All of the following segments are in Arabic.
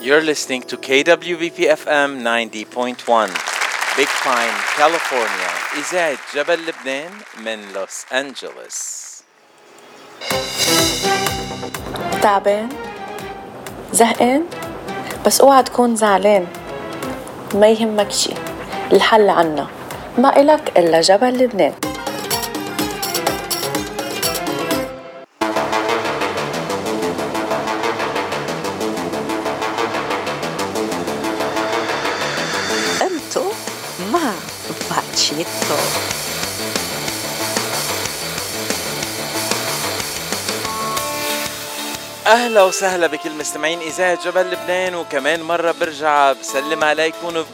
You're listening to KWBP FM 90.1 Big Pine, California. إذاعة جبل لبنان من لوس أنجلوس تعبان؟ زهقان؟ بس اوعى تكون زعلان. ما يهمك شي الحل عنا. ما إلك إلا جبل لبنان. وسهلا بكل مستمعين إذاعة جبل لبنان وكمان مرة برجع بسلم عليكم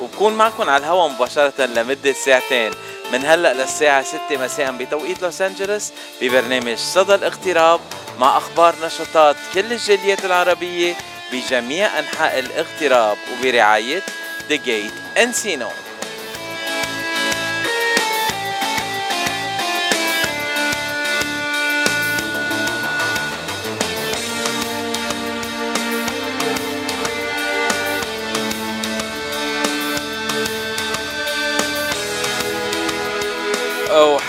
وبكون معكم على الهواء مباشرة لمدة ساعتين. من هلأ للساعة 6 مساء بتوقيت لوس أنجلوس ببرنامج صدى الاغتراب مع أخبار نشاطات كل الجاليات العربية بجميع أنحاء الاغتراب وبرعاية The Gate Encino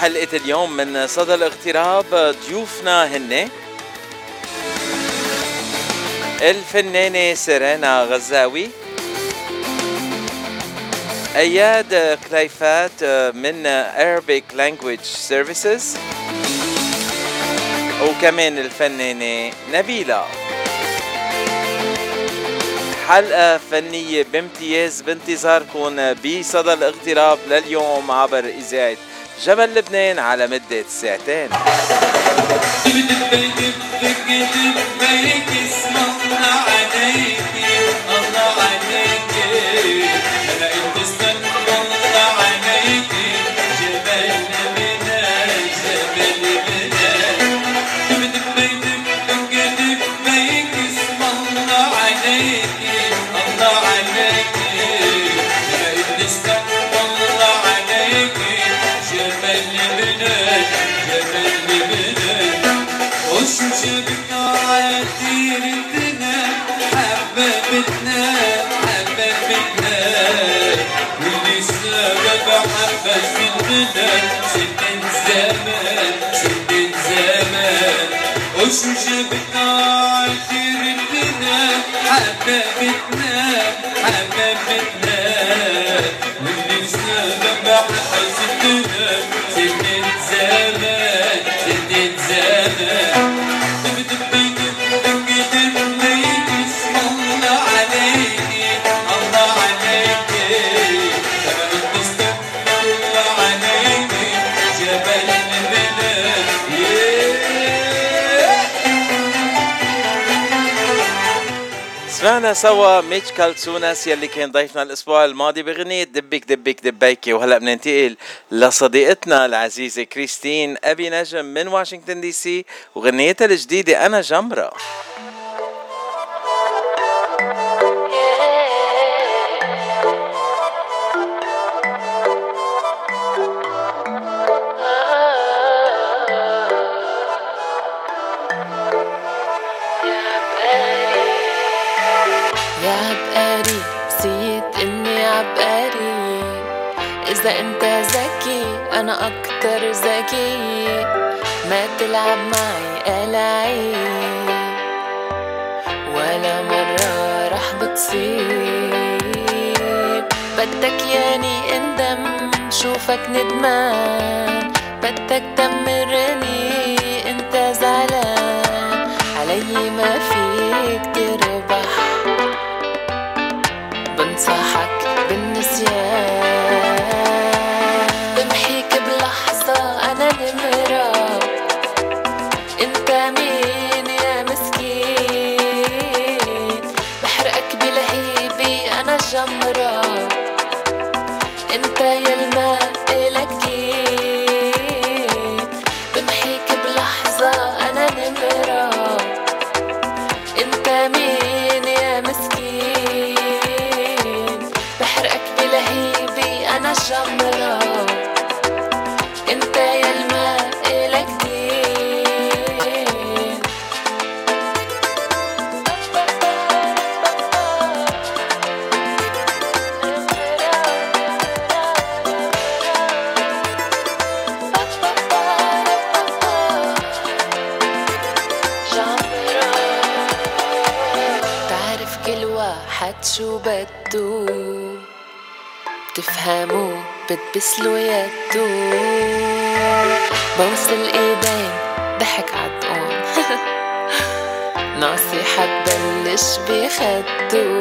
وحلقة اليوم من صدى الاغتراب ضيوفنا هن. الفنانة سيرينا غزاوي. أياد كليفات من Arabic Language Services. وكمان الفنانة نبيلة. حلقة فنية بامتياز بانتظاركم بصدى الاغتراب لليوم عبر إذاعة جبل لبنان على مدة ساعتين. وشو جبنا عشير لنا حبابتنا سمعنا سوا ميتش كالتسوناس يلي كان ضيفنا الأسبوع الماضي بغنية دبك دبك دبيكي وهلا بننتقل لصديقتنا العزيزة كريستين ابي نجم من واشنطن دي سي وغنيتها الجديدة أنا جمرة يا عبقري نسيت إني عبقري إذا أنت ذكي أنا أكتر ذكي. ما تلعب معي العيب ولا مرة رح بتصيب. بدك ياني اندم شوفك ندمان. بدك تمرني أنت زعلان. علي ما فيك بتبسلوا يدو بوصل ايدين ضحك عالطقون ناصي بلش بخدو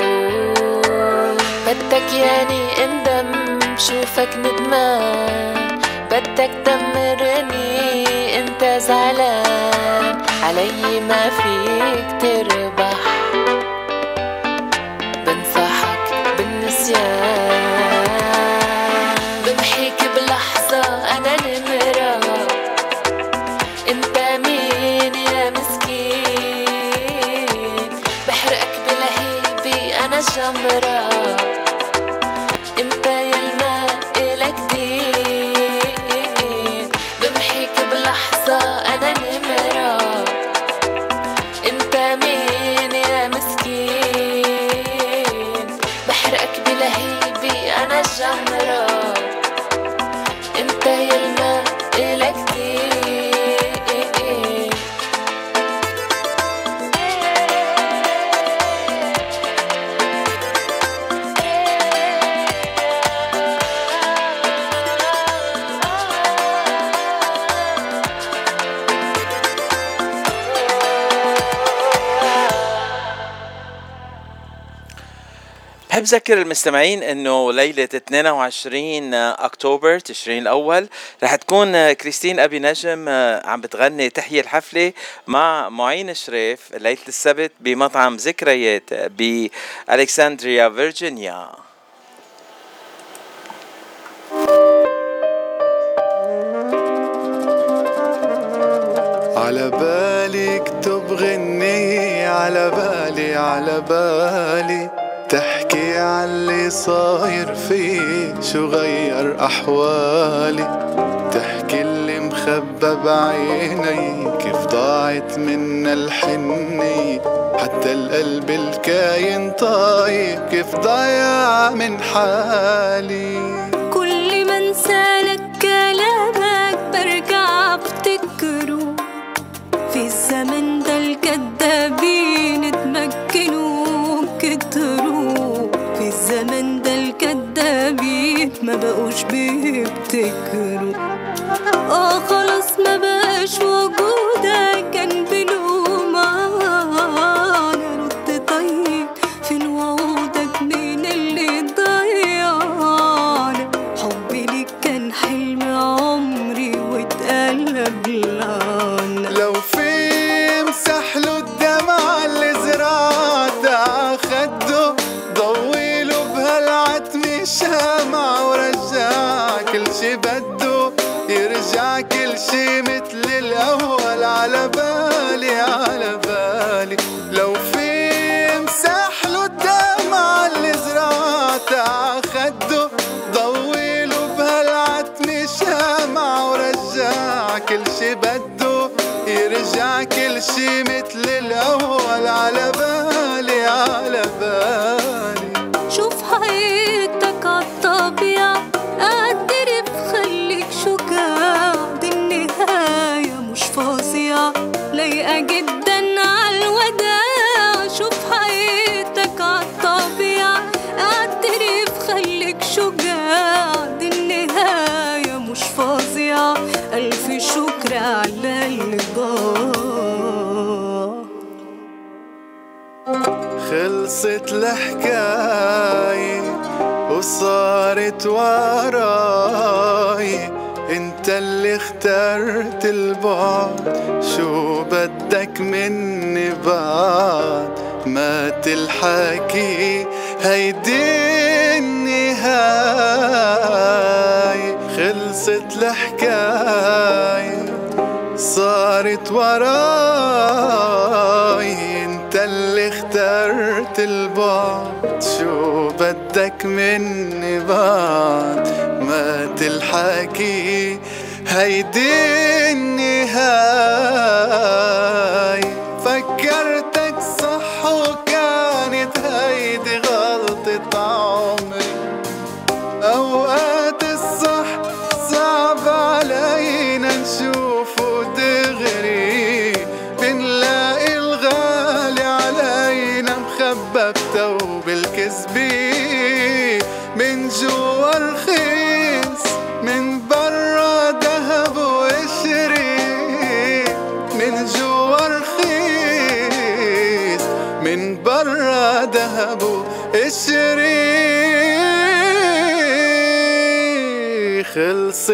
بدك ياني اندم شوفك ندمان. بدك تدمرني انت زعلان. علي ما فيك تربح بحب ذكر المستمعين إنه ليلة 22 أكتوبر تشرين الأول رح تكون كريستين أبي نجم عم بتغني تحيي الحفلة مع معين شريف ليلة السبت بمطعم ذكريات بألكسندريا فيرجينيا. على بالي اكتب على بالي على بالي. تحكي عاللي صاير فيه شو غير أحوالي. تحكي اللي مخبى بعيني كيف ضاعت منا الحنية حتى القلب الكاين طايب كيف ضايع من حالي. ما بقوش بيبتكروا آه خلاص ما بقاش وجودك. البعد شو بدك مني بعد؟ مات الحكي هيدي النهاية. خلصت الحكاية صارت وراي. انت اللي اخترت البعد شو بدك مني بعد؟ مات الحكي هيدي النهاية.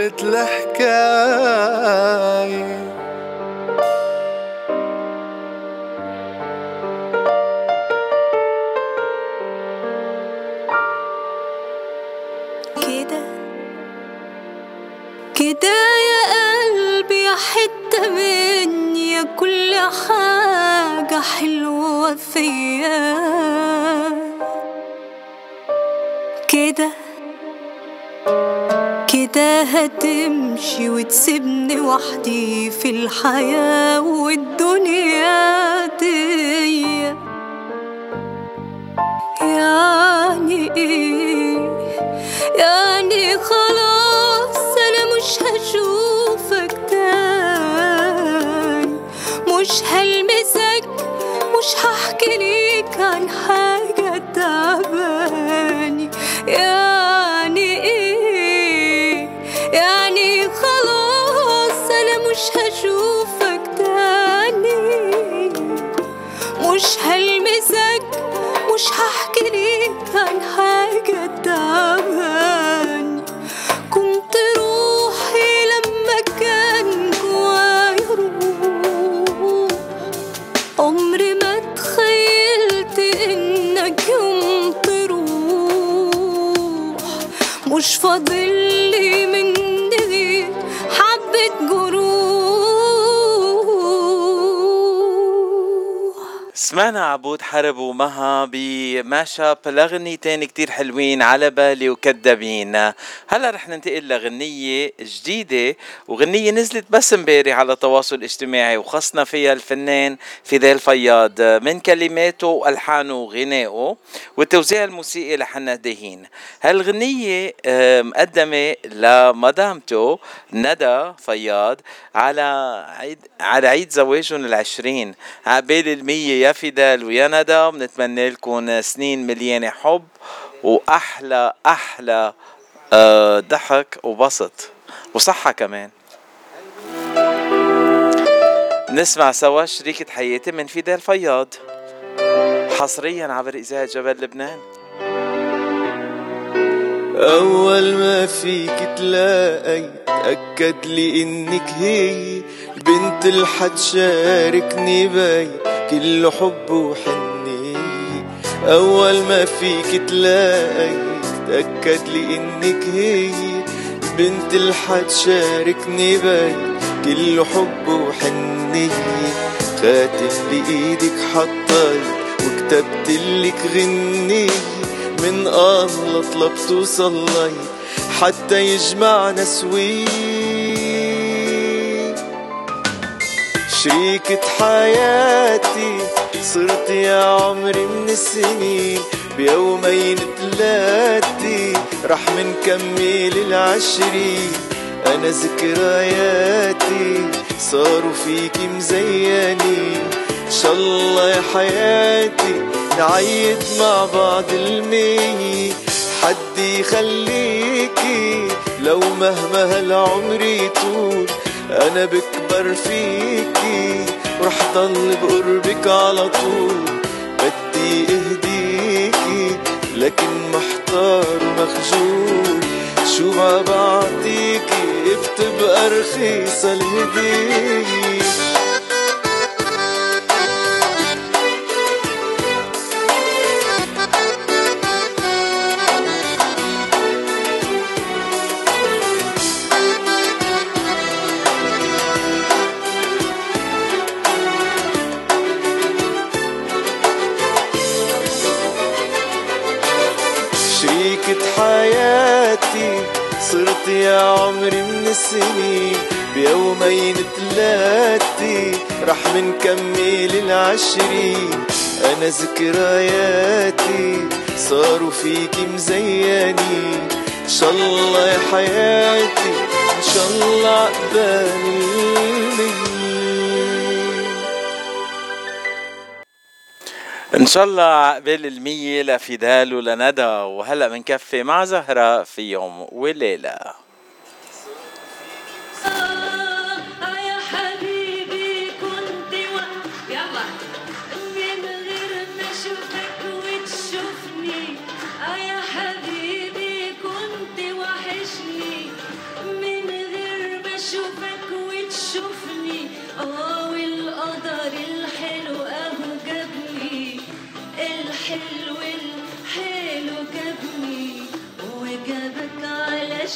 خلصت الحكاية كده كده يا قلبي يا حتة مني كل حاجة حلوة فيا. كده كده هتمشي وتسيبني وحدي في الحياة والدنيا دي يعني سمعنا عبود حرب ومها بماش اب لأغنيتين كتير حلوين على بالي وكدابين. هلا رح ننتقل لغنية جديدة وغنية نزلت بس امبارح على التواصل الاجتماعي وخصنا فيها الفنان فيدال فياض. من كلماته وألحانه وغنائه والتوزيع الموسيقي لحنا دهين. هالغنية آه، مقدمة لمدامته ندى فياض على عيد على عيد زواجهم العشرين. عقبال المية يا فيدال ويا ندى بنتمنى لكم سنين مليانة حب وأحلى أحلى آه، ضحك وبسط وصحة كمان. نسمع سوا شريكة حياتي من فيدال فياض حصريا عبر إذاعة جبل لبنان. أول ما فيك تلاقي تأكد لي إنك هي البنت اللي حتشاركني بكل حب وحنية أول ما فيك تلاقي تأكد لي إنك هي. البنت اللي حتشاركني بكل حب وحنية خاتم بإيدك حطيت وكتبت لك غنية من الله طلبت وصليت. حتى يجمعنا سوي شريكة حياتي صرت يا عمري من السنين. بيومين تلاتي رح منكمل العشرين. أنا ذكرياتي صاروا فيكي مزيانين. إن شاء الله يا حياتي نعيد مع بعض المية حد يخليكي لو مهما هالعمر يطول. أنا بكبر فيكي ورح ضل بقربك على طول. بدي أهديكي لكن محتار ومخجول شو ما بعطيكي بتبقى رخيصة الهدية. حياتي صرت يا عمري من السنين. بيومين تلاتي رح منكمل العشرين أنا ذكرياتي صاروا فيكي مزيانين. إن شاء الله يا حياتي إن شاء الله عقبال المية إن شاء الله عقبال المية لفيدال ولندى وهلا بنكفي مع زهرة في يوم وليلة.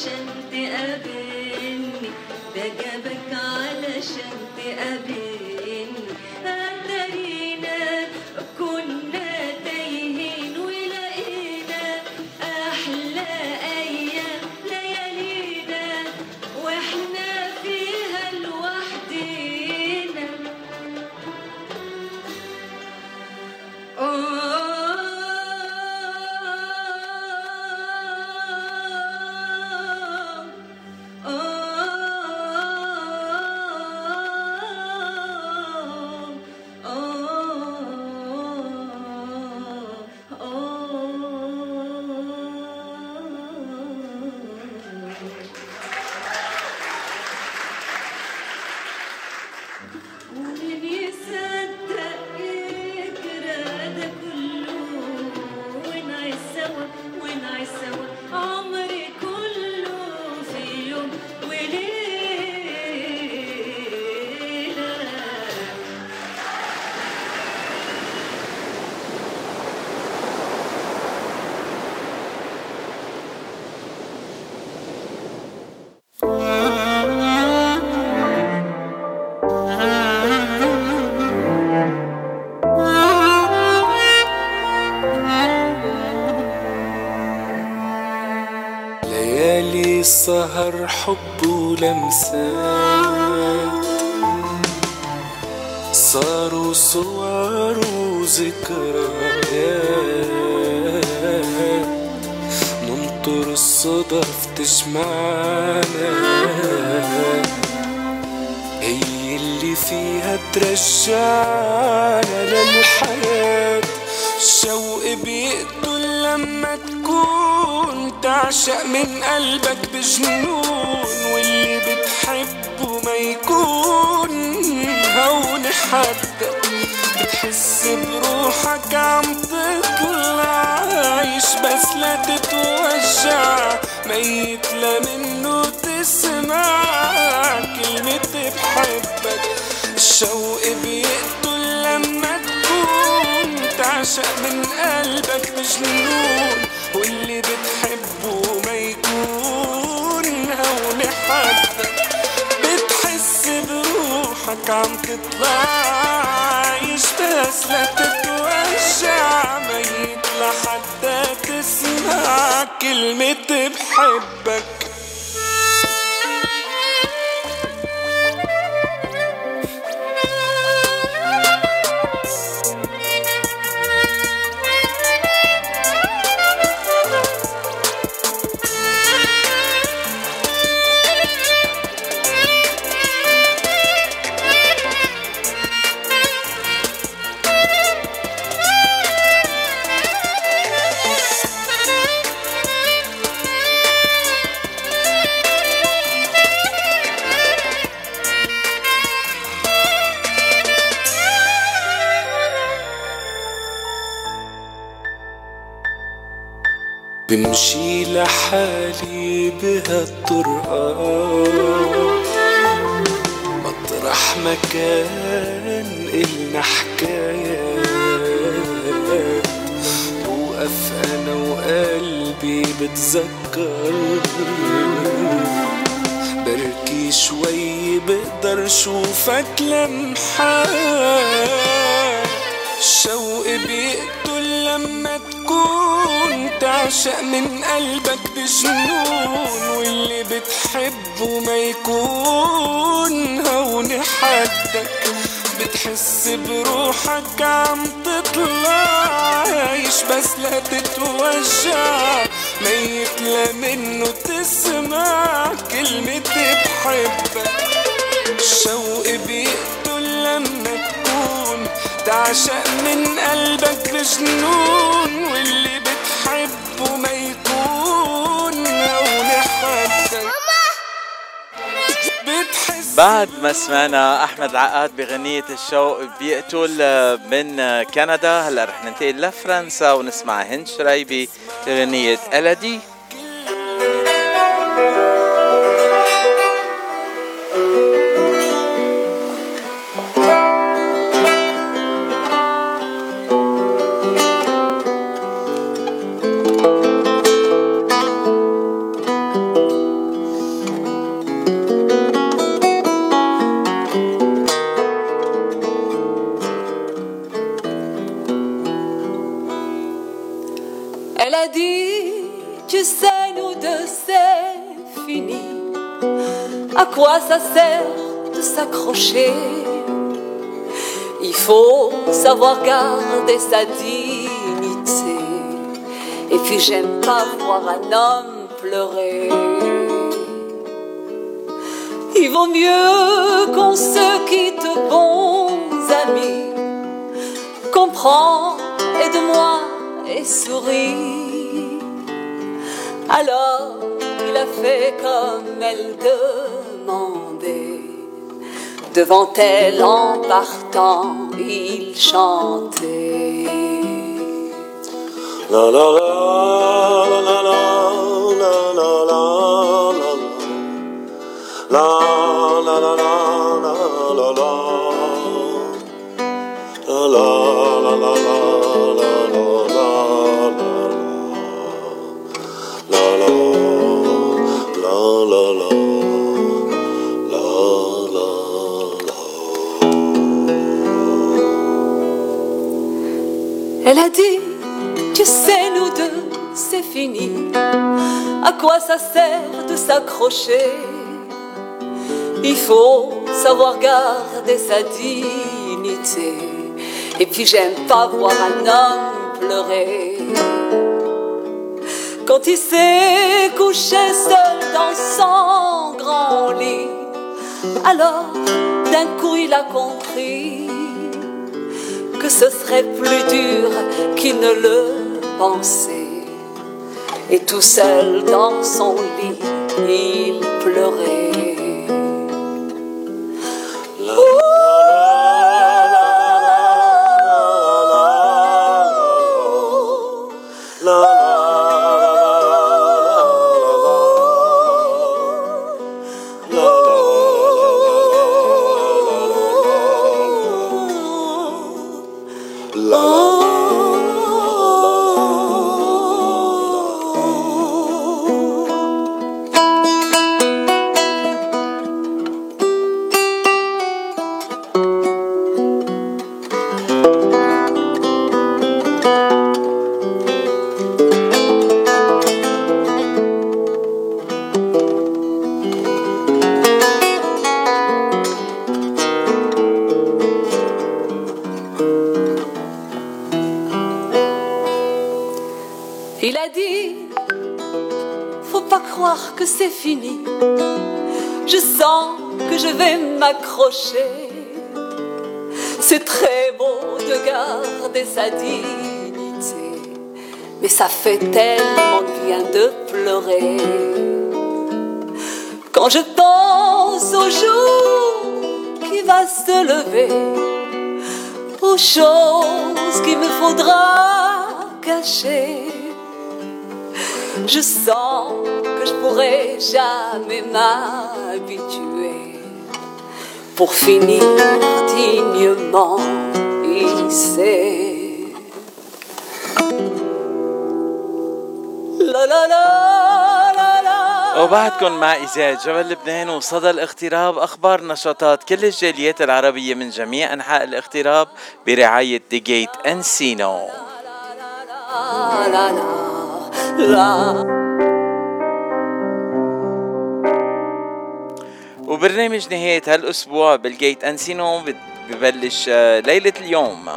علشان تقابلني ده جابك علشان تقابلني بروحك عم تطلع عايش بس لا تتوجع. ميت لا منه تسمع كلمة بحبك الشوق بيقتل لما تكون تعشق من قلبك مجنون واللي بتحبه ما يكون هون حدك بروحك عم تطلع عايش بس لا تتوجع ميت لحتى تسمع كلمة بحبك. بمشي لحالي بهالطرقات مطرح ما كان إلنا حكايات. بوقف أنا وقلبي بتذكر. بركي شوي بقدر شوفك لمحات لما تكون تعشق من قلبك بجنون واللي بتحبه ما يكون. هون حدك بتحس بروحك عم تطلع. عايش بس لا تتوجع ميت لا منه تسمع. كلمة بحبك الشوق بيقتل لما تكون. تعشق من قلبك بجنون واللي بعد ما سمعنا أحمد العقاد بغنية الشوق بيقتل من كندا هلأ رح ننتقل لفرنسا ونسمع هند شريبي بغنية ألدي. De s'accrocher Il faut savoir garder sa dignité. Et puis j'aime pas voir un homme pleurer. Il vaut mieux qu'on se quitte, bons amis. Comprends, aide-moi et souris. Alors il a fait comme elle demandait. Devant elle en partant, il chantait. Elle a dit, tu sais, nous deux, c'est fini. À quoi ça sert de s'accrocher? Il faut savoir garder sa dignité. Et puis j'aime pas voir un homme pleurer. Quand il s'est couché seul dans son grand lit, alors d'un coup il a compris que ce serait plus dur qu'il ne le pensait. Et tout seul dans son lit, il pleurait. C'est très beau de garder sa dignité, mais ça fait tellement bien de pleurer. Quand je pense au jour qui va se lever, aux choses qu'il me faudra cacher. Je sens que je pourrai jamais m'habituer pour finir dignement ici. La la la la la. وبعدكم مع إذاعة جبل لبنان وصدى الاغتراب أخبار نشاطات كل الجاليات العربية من جميع أنحاء الاغتراب برعاية دي جيت أنسينو la la. وبرنامج نهاية هالأسبوع بال Gate Encino ببلش آه، ليلة اليوم.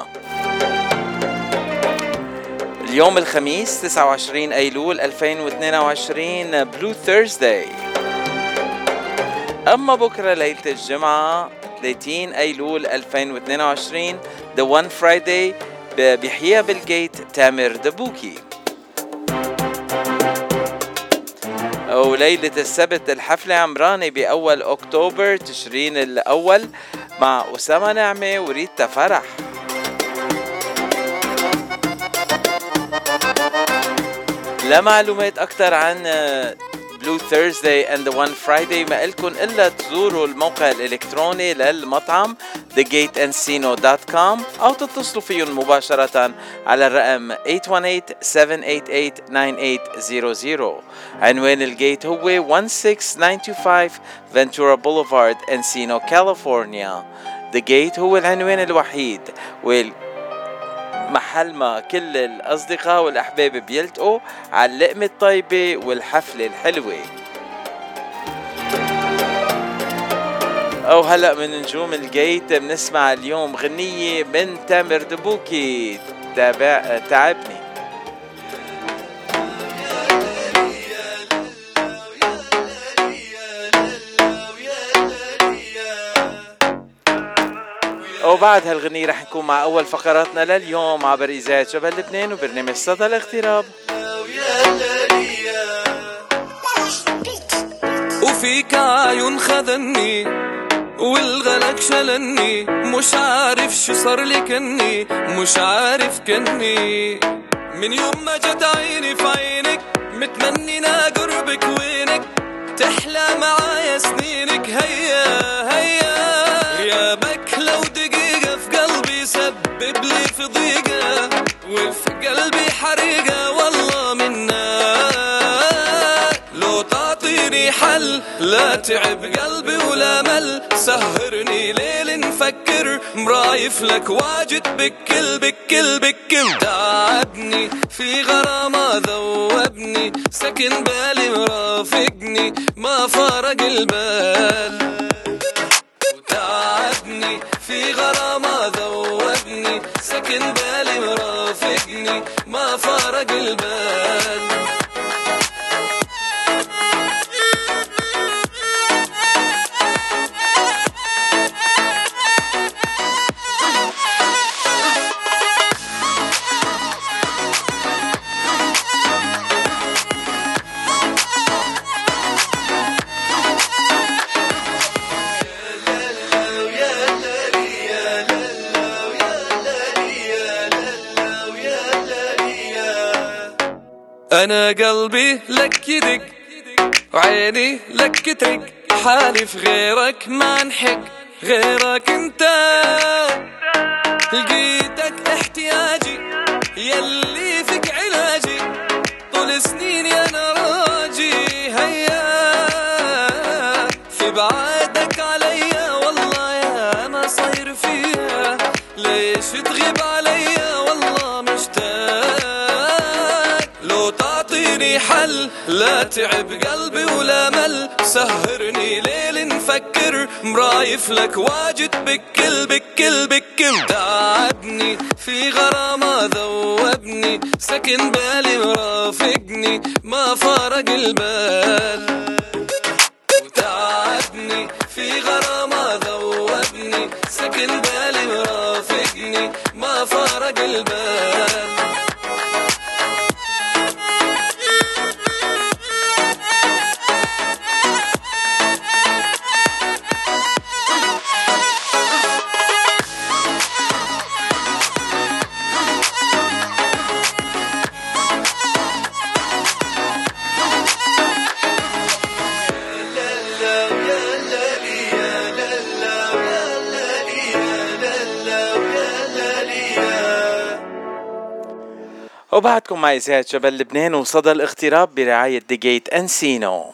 اليوم الخميس 29 أيلول 2022 Blue Thursday أما بكرة ليلة الجمعة 30 أيلول 2022 The One Friday ب- بيحييها بال Gate تامر دبوكي. وليلة السبت الحفلة عمراني بأول أكتوبر تشرين الأول مع أسامة نعمة وريتا فرح لمعلومات أكثر عن Blue Thursday and One Friday ما إلكن إلا تزوروا الموقع الإلكتروني للمطعم thegateencino.com أو تتصلوا فيهم مباشرة على الرقم 818-788-9800 عنوان ال Gate هو 16925 Ventura Boulevard Encino كاليفورنيا The Gate هو العنوان الوحيد وال محل ما كل الأصدقاء والأحباب بيلتقوا على اللقمة الطيبة والحفلة الحلوة. وهلأ من نجوم ال Gate بنسمع اليوم غنية من تامر دبوكي. تابع تعبني. وبعد هالغنية رح نكون مع أول فقراتنا لليوم عبر إذاعة جبل لبنان وبرنامج صدى الاغتراب. وفيك عيون خذني والغلك شلني مش عارف شو صار لي كني مش عارف كني. من يوم ما جت عيني في عينك متمني قربك وينك تحلى معايا سنينك هيا هيا. في ضيقة وفي قلبي حريقة والله منك لو تعطيني حل لا تعب قلبي ولا مل. سهرني ليل نفكر مرايف لك واجد بكل بكل بكل. تعبني في غرامة ذوبني. سكن بالي مرافقني. ما فارق البال. وتعبني في غرامة ذوبني. سكن بالي مرافقني. ما فارق البال أنا قلبي لك يدق وعيني لك ترق حالي في غيرك ما انحق غيرك انت. لقيتك احتياجي يلي فيك علاجي طول سنيني أنا لا تعب قلبي ولا مل. سهرني ليل نفكر. مرايف لك واجد بكل بكل بكل. تعبني في غرامة ذوبني. سكن بالي مرافقني ما فارق البال. وتعبني في غرامة ذوبني. سكن بالي مرافقني ما فارق البال. وبعدكم مع إذاعة جبل لبنان وصدى الاغتراب برعاية دي جيت أنسينو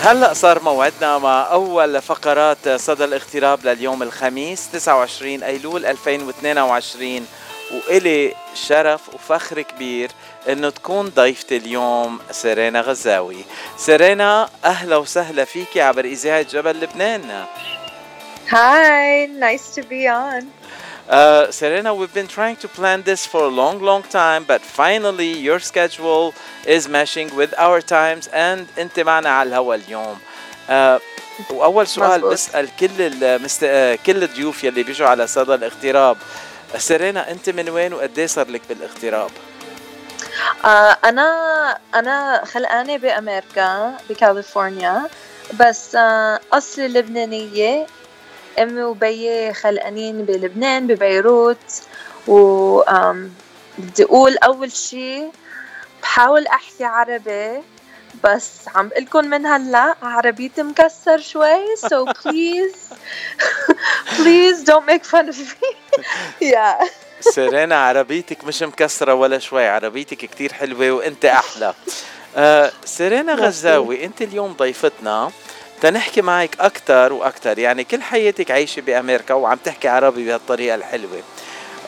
هلا صار موعدنا مع أول فقرات صدى الاغتراب لليوم الخميس 29 أيلول 2022 وإلي شرف وفخر كبير إنه تكون ضيفتي اليوم سيرينا غزاوي سيرينا أهلا وسهلا فيكي عبر إذاعة جبل لبنان Hi, nice to be on. Uh, Serena, we've been trying to plan this for a long, long time, but finally your schedule is meshing with our times and انت معنا على الهوا اليوم. Uh, واول سؤال مزبوط. بسأل كل المست... آه، كل الضيوف يلي بيجوا على صدى الاغتراب سيرينا أنت من وين وقد صار لك بالاغتراب؟ آه أنا أنا خلقانة بأمريكا بكاليفورنيا بس آه أصلي لبنانية. أمي وبيي خلقانين بلبنان ببيروت و بدي أقول أول شي بحاول أحكي عربي بس عم بقلكن من هلأ عربيتي مكسر شوي so please please don't make fun of me. Yeah. سيرينا عربيتك مش مكسرة ولا شوي عربيتك كتير حلوة وأنت أحلى. آه سيرينا غزاوي أنت اليوم ضيفتنا. تنحكي معك أكتر وأكتر يعني كل حياتك عايشة بأمريكا وعم تحكي عربي بهالطريقة الحلوة.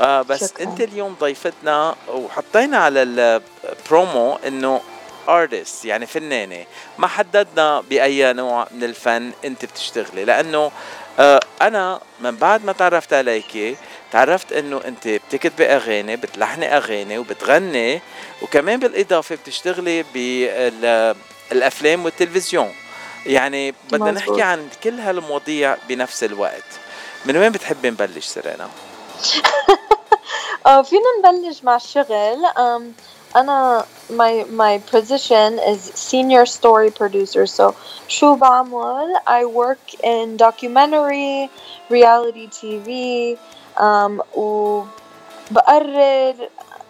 آه بس شكراً. أنت اليوم ضيفتنا وحطينا على البرومو إنه artist يعني فنانة. ما حددنا بأي نوع من الفن أنت بتشتغلي لأنه آه أنا من بعد ما تعرفت عليكي تعرفت إنه أنت بتكتبي أغاني بتلحني أغاني وبتغني وكمان بالإضافة بتشتغلي بالافلام والتلفزيون. يعني بدنا. نحكي عن كل هالمواضيع بنفس الوقت. من وين بتحبي نبلش سيرينا؟ آه فينا نبلش مع الشغل. أنا my my position is senior story producer. So شو بعمل؟ I work in documentary reality TV وبقرر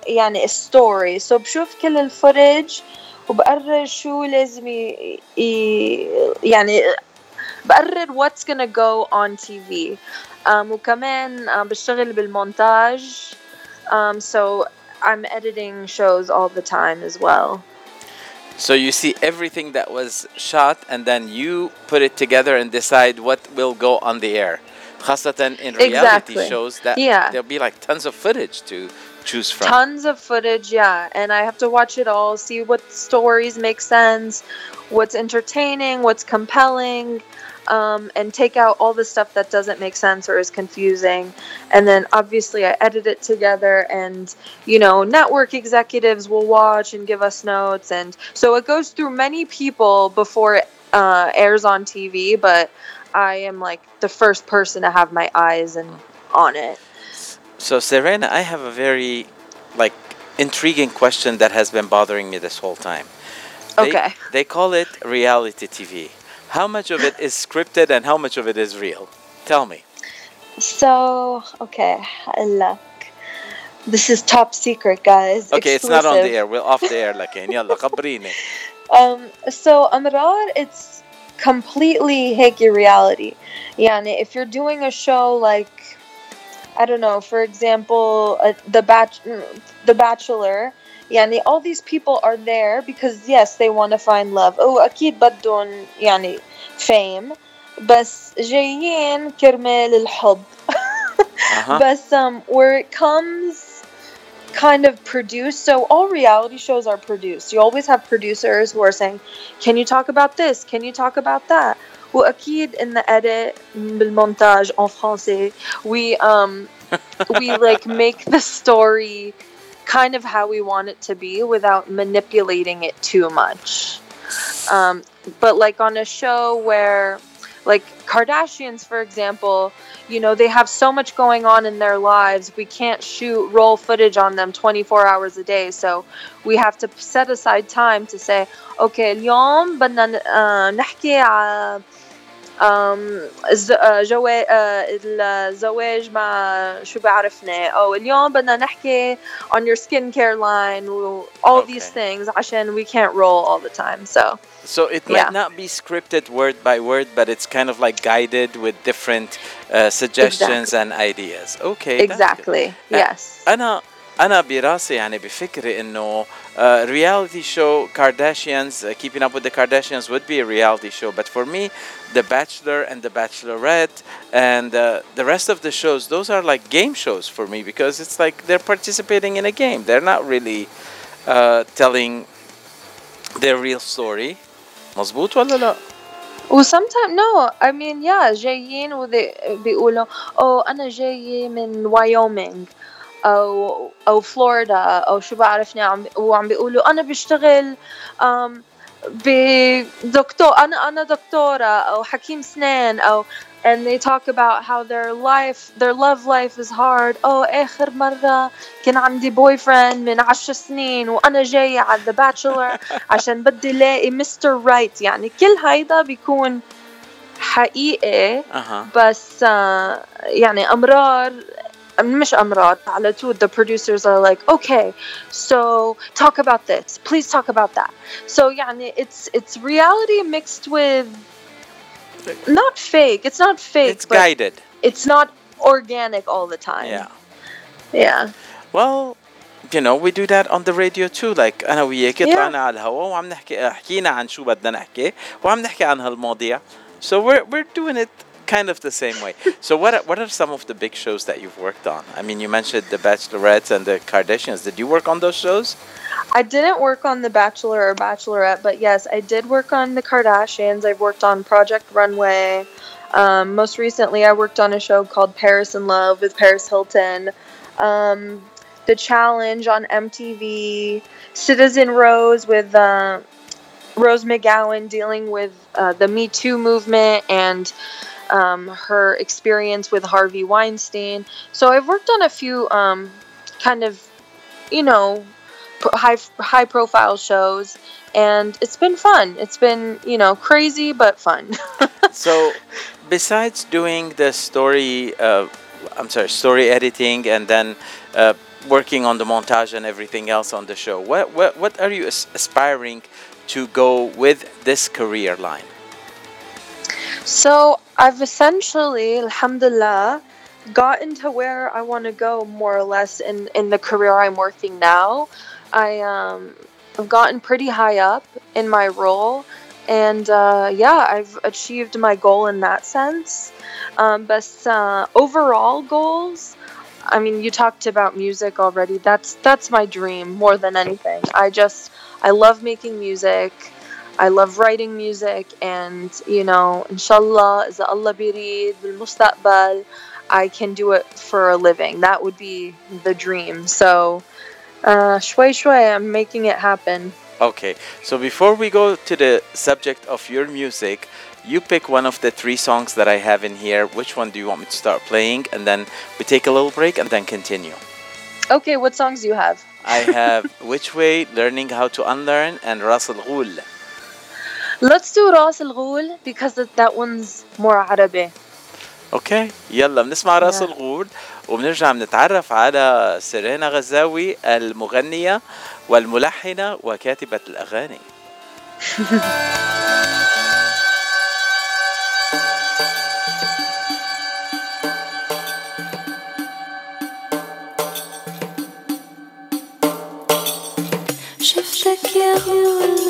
يعني story so بشوف كل الفootage وبقرر شو لازم ي... ي... يعني بقرر what's gonna go on TV um, وكمان uh, بشتغل بالمونتاج um, so I'm editing shows all the time as well. So you see everything that was shot and then you put it together and decide what will go on the air. Hasatan in reality exactly. shows that yeah. there'll be like tons of footage to choose from. Tons of footage, yeah. And I have to watch it all, see what stories make sense, what's entertaining, what's compelling, um, and take out all the stuff that doesn't make sense or is confusing. And then obviously I edit it together, and you know, network executives will watch and give us notes. And so it goes through many people before it uh, airs on TV, but I am like the first person to have my eyes and on it. So Serena, I have a very like intriguing question that has been bothering me this whole time. They, okay. They call it reality TV. How much of it is scripted and how much of it is real? Tell me. So, okay, look. This is top secret, guys. Okay, Exclusive. it's not on the air. We're off the air, like Um So, Amrar, it's completely هيك reality. يعني if you're doing a show like I don't know, for example, uh, the batch, the Bachelor. يعني all these people are there because yes, they want to find love. Oh, أكيد بدهم يعني fame. بس جايين كرمال الحب. Uh-huh. But um, where it comes kind of produced, so all reality shows are produced. You always have producers who are saying, "Can you talk about this? Can you talk about that?" وأكيد in the edit بالمونتاج en français we um we like make the story kind of how we want it to be without manipulating it too much. Um, but like on a show where like Kardashians for example, you know, they have so much going on in their lives. We can't shoot roll footage on them 24 hours a day. So we have to set aside time to say, okay, اليوم بدنا ن- آه، نحكي على um, ز- آه، جوا- آه، الزواج مع شو بعرفنا او اليوم بدنا نحكي on your skincare line و all these Okay. things عشان we can't roll all the time so So it Yeah. might not be scripted word by word, but it's kind of like guided with different uh, suggestions and ideas. Okay. that's good. exactly Uh, yes انا انا براسي يعني بفكري انه uh, reality show Kardashians uh, keeping up with the Kardashians would be a reality show but for me The Bachelor and The Bachelorette and uh, the rest of the shows those are like game shows for me because it's like they're participating in a game they're not really uh, telling their real story مزبوط ولا لا sometimes no I mean yeah جايين وذي بيقولوا oh أنا جاي من وايومينغ أو أو فلوريدا أو شو بعرفني عم وعم بيقولوا أنا بشتغل بدكتور أنا أنا دكتورة أو حكيم سنان أو and they talk about how their life their love life is hard. oh آخر مرة كان عندي boy friend من عشر سنين وأنا جاية على The Bachelor عشان بدي لاقي مستر رايت يعني كل هيدا بيكون حقيقي أها. بس يعني أمرار مش أمرار على طول the producers are like okay so talk about this please talk about that so يعني it's it's reality mixed with not fake it's not fake it's but guided it's not organic all the time yeah yeah well you know we do that on the radio too like انا وياكي Yeah. طلعنا على الهواء وعم نحكي حكينا عن شو بدنا نحكي وعم نحكي عن هالمواضيع so we're we're doing it kind of the same way so what are, what are some of the big shows that you've worked on i mean you mentioned the bachelorettes and the kardashians did you work on those shows I didn't work on The Bachelor or Bachelorette, but yes, I did work on The Kardashians. I've worked on Project Runway. Um, most recently, I worked on a show called Paris in Love with Paris Hilton. Um, the Challenge on MTV. Citizen Rose with uh, Rose McGowan dealing with uh, the Me Too movement and um, her experience with Harvey Weinstein. So I've worked on a few um, kind of, you know, high high profile shows and it's been fun. It's been you know crazy but fun. So besides doing the story uh, i'm sorry story editing and then uh, working on the montage and everything else on the show what what, what are you aspiring to go with this career line? So i've essentially alhamdulillah gotten to where i want to go more or less in in the career i'm working now i um i've gotten pretty high up in my role and uh, yeah i've achieved my goal in that sense um, but uh, overall goals I mean, you talked about music already. That's that's my dream more than anything. I just I love making music. I love writing music and you know, inshallah, إذا الله بيريد بالمستقبل, I can do it for a living. That would be the dream. So, uh, شوي شوي, I'm making it happen. okay so before we go to the subject of your music you pick one of the three songs that i have in here which one do you want me to start playing and then we take a little break and then continue Okay, what songs do you have? i have which way learning how to unlearn and ras al ghul Let's do راس الغول because that, that one's more عربي. أوكي يلا بنسمع راس Yeah. الغول وبنرجع بنتعرف على سيرينا غزاوي المغنية والملحنة وكاتبة الأغاني شفتك يا غول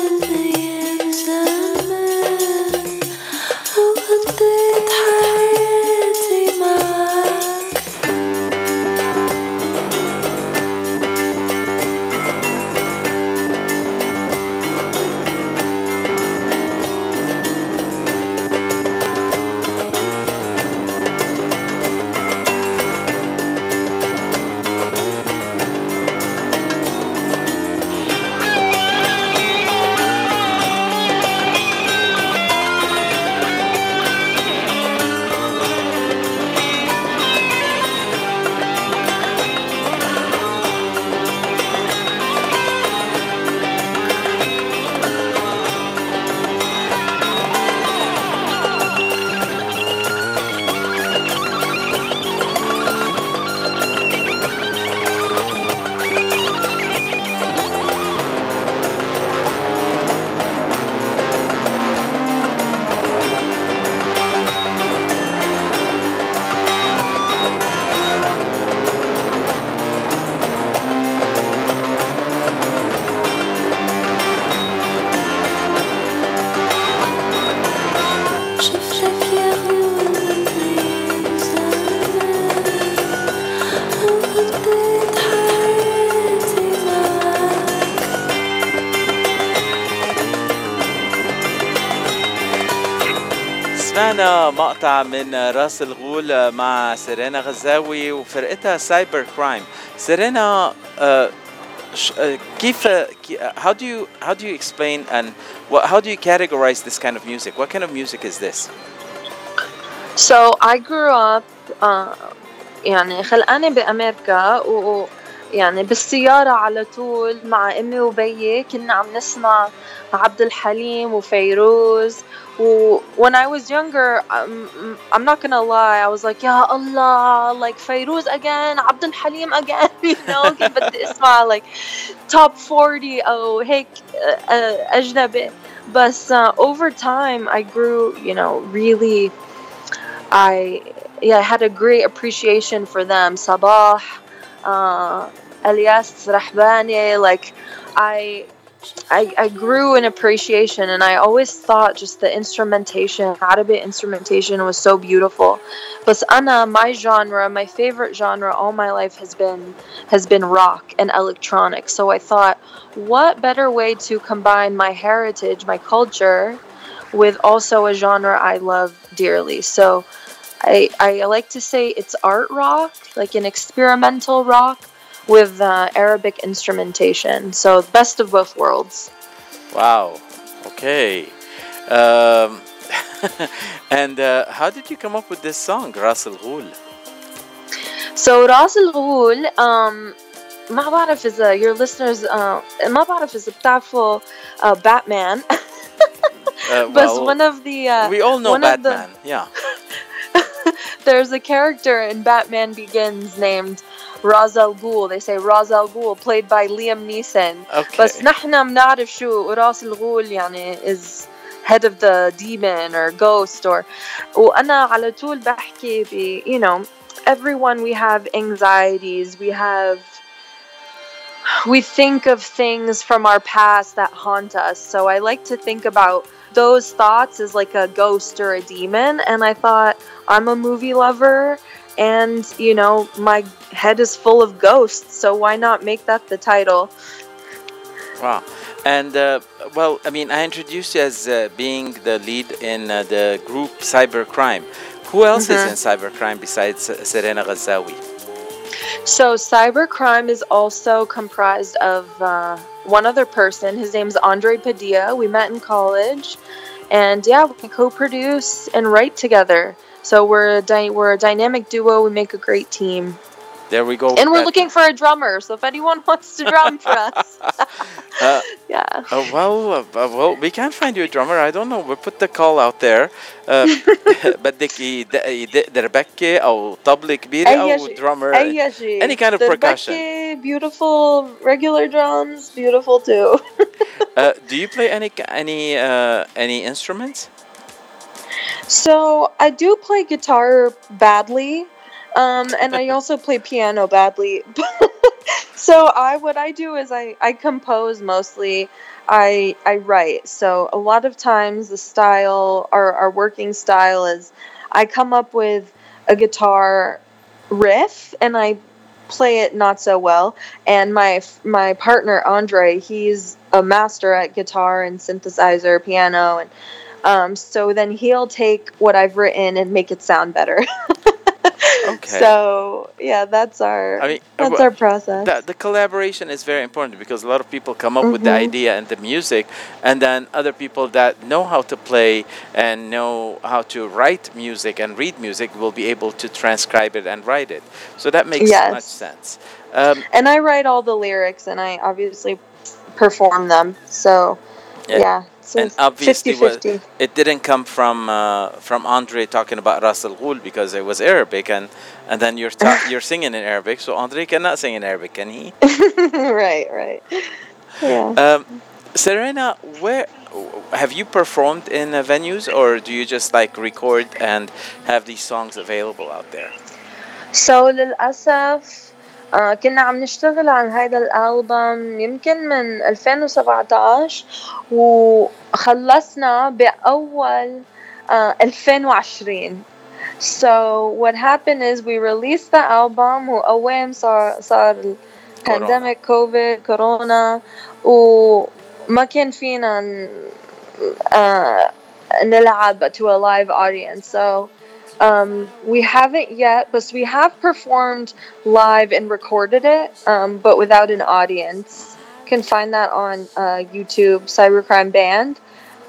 مقطع من راس الغول مع سيرينا غزاوي وفرقتها Cyber Crime. سيرينا آه، آه، كيف كي- how do you how do you explain and what, how do you categorize this kind of music? What kind of music is this? So I grew up uh, يعني خلقانة بأمريكا و و- يعني بالسيارة على طول مع أمي وبيي كنا عم نسمع عبد الحليم وفيروز و when I was younger I'm, I'm not gonna lie I was like يا الله like فيروز again عبد الحليم again you know كيف بدي اسمع like top 40 أو هيك uh, uh, أجنبي بس uh, over time I grew you know really I yeah, I had a great appreciation for them. Sabah, uh, Elias Rahbani, like I, I I grew in appreciation and I always thought just the instrumentation, Arabic instrumentation was so beautiful. But Anna, my genre, my favorite genre all my life has been has been rock and electronic. So I thought, what better way to combine my heritage, my culture, with also a genre I love dearly. So I, I like to say it's art rock, like an experimental rock with uh, Arabic instrumentation. So best of both worlds. wow okay um, and uh, how did you come up with this song راس الغول So Ras Al Ghul, um, ما بعرف إذا your listeners uh, ما بعرف إذا بتعرفوا uh, Batman. Uh, But well, one of the uh, we all know one of the- Batman yeah there's a character in Batman Begins named Ra's al Ghul. They say Ra's al Ghul, played by Liam Neeson. okay بس نحن بنعرف شو راس الغول يعني is head of the demon or ghost or وأنا على طول بحكي ب you know everyone we have anxieties we have we think of things from our past that haunt us so I like to think about those thoughts as like a ghost or a demon and I thought I'm a movie lover and you know my head is full of ghosts so why not make that the title Wow. And uh, well, I mean, I introduced you as uh, being the lead in uh, the group Cybercrime. Who else is Mhm. in Cybercrime besides uh, Serena Ghazawi? So, cybercrime is also comprised of uh, one other person. His name's Andre Padilla. We met in college, and yeah, we co-produce and write together. So we're a dy- we're a dynamic duo. We make a great team, There we go. and we're That- looking for a drummer. So if anyone wants to drum for us, Uh, yeah. uh, well, uh, uh, well, we can't find you a drummer. I don't know. We'll put the call out there. Uh, بدك يدق يدق دربكة أو طبلة كبيرة أي أو شيء. drummer. أي شيء. Any kind of The percussion. Becky, beautiful regular drums, beautiful too. Uh, do you play any any uh, any instruments? So I do play guitar badly, um, and I also play piano badly. so I what I do is I I compose mostly. I I write. So a lot of times the style our our working style is I come up with a guitar riff and I play it not so well and my my partner Andre he's a master at guitar and synthesizer piano and um, so then he'll take what I've written and make it sound better. Okay. So yeah, that's our I mean, that's uh, our process. the, the collaboration is very important because a lot of people come up with the Mhm. idea and the music and then other people that know how to play and know how to write music and read music will be able to transcribe it and write it so that makes Yes. much sense um, and I write all the lyrics and I obviously perform them. So Yeah. yeah, so and it's obviously was, 50-50. it didn't come from uh, from Andre talking about Ras Al Ghul because it was Arabic and and then you're ta- you're singing in Arabic so Andre cannot sing in Arabic can he right, right. Yeah. Um, Serena, where have you performed in uh, venues, or do you just like record and have these songs available out there? So للأسف آه كنا عم نشتغل عن هذا الألبوم يمكن من 2017 وخلصنا بأول آه 2020 So what happened is we released the album وقوام صار صار pandemic كوفيد كورونا وما كان فينا آه نلعب to a live audience. So um, we haven't yet, but we have performed live and recorded it, um, but without an audience. You can find that on uh, YouTube, Cybercrime Band.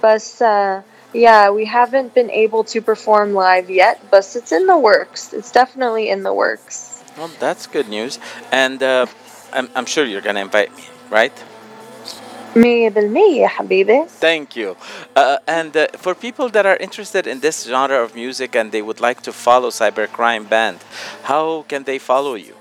But uh, yeah, we haven't been able to perform live yet, but it's in the works. It's definitely in the works. Well, that's good news. And uh, I'm, I'm sure you're going to invite me, right? مية بالمية يا حبيبي. Thank you. Uh, and uh, for people that are interested in this genre of music and they would like to follow Cybercrime Band, how can they follow you?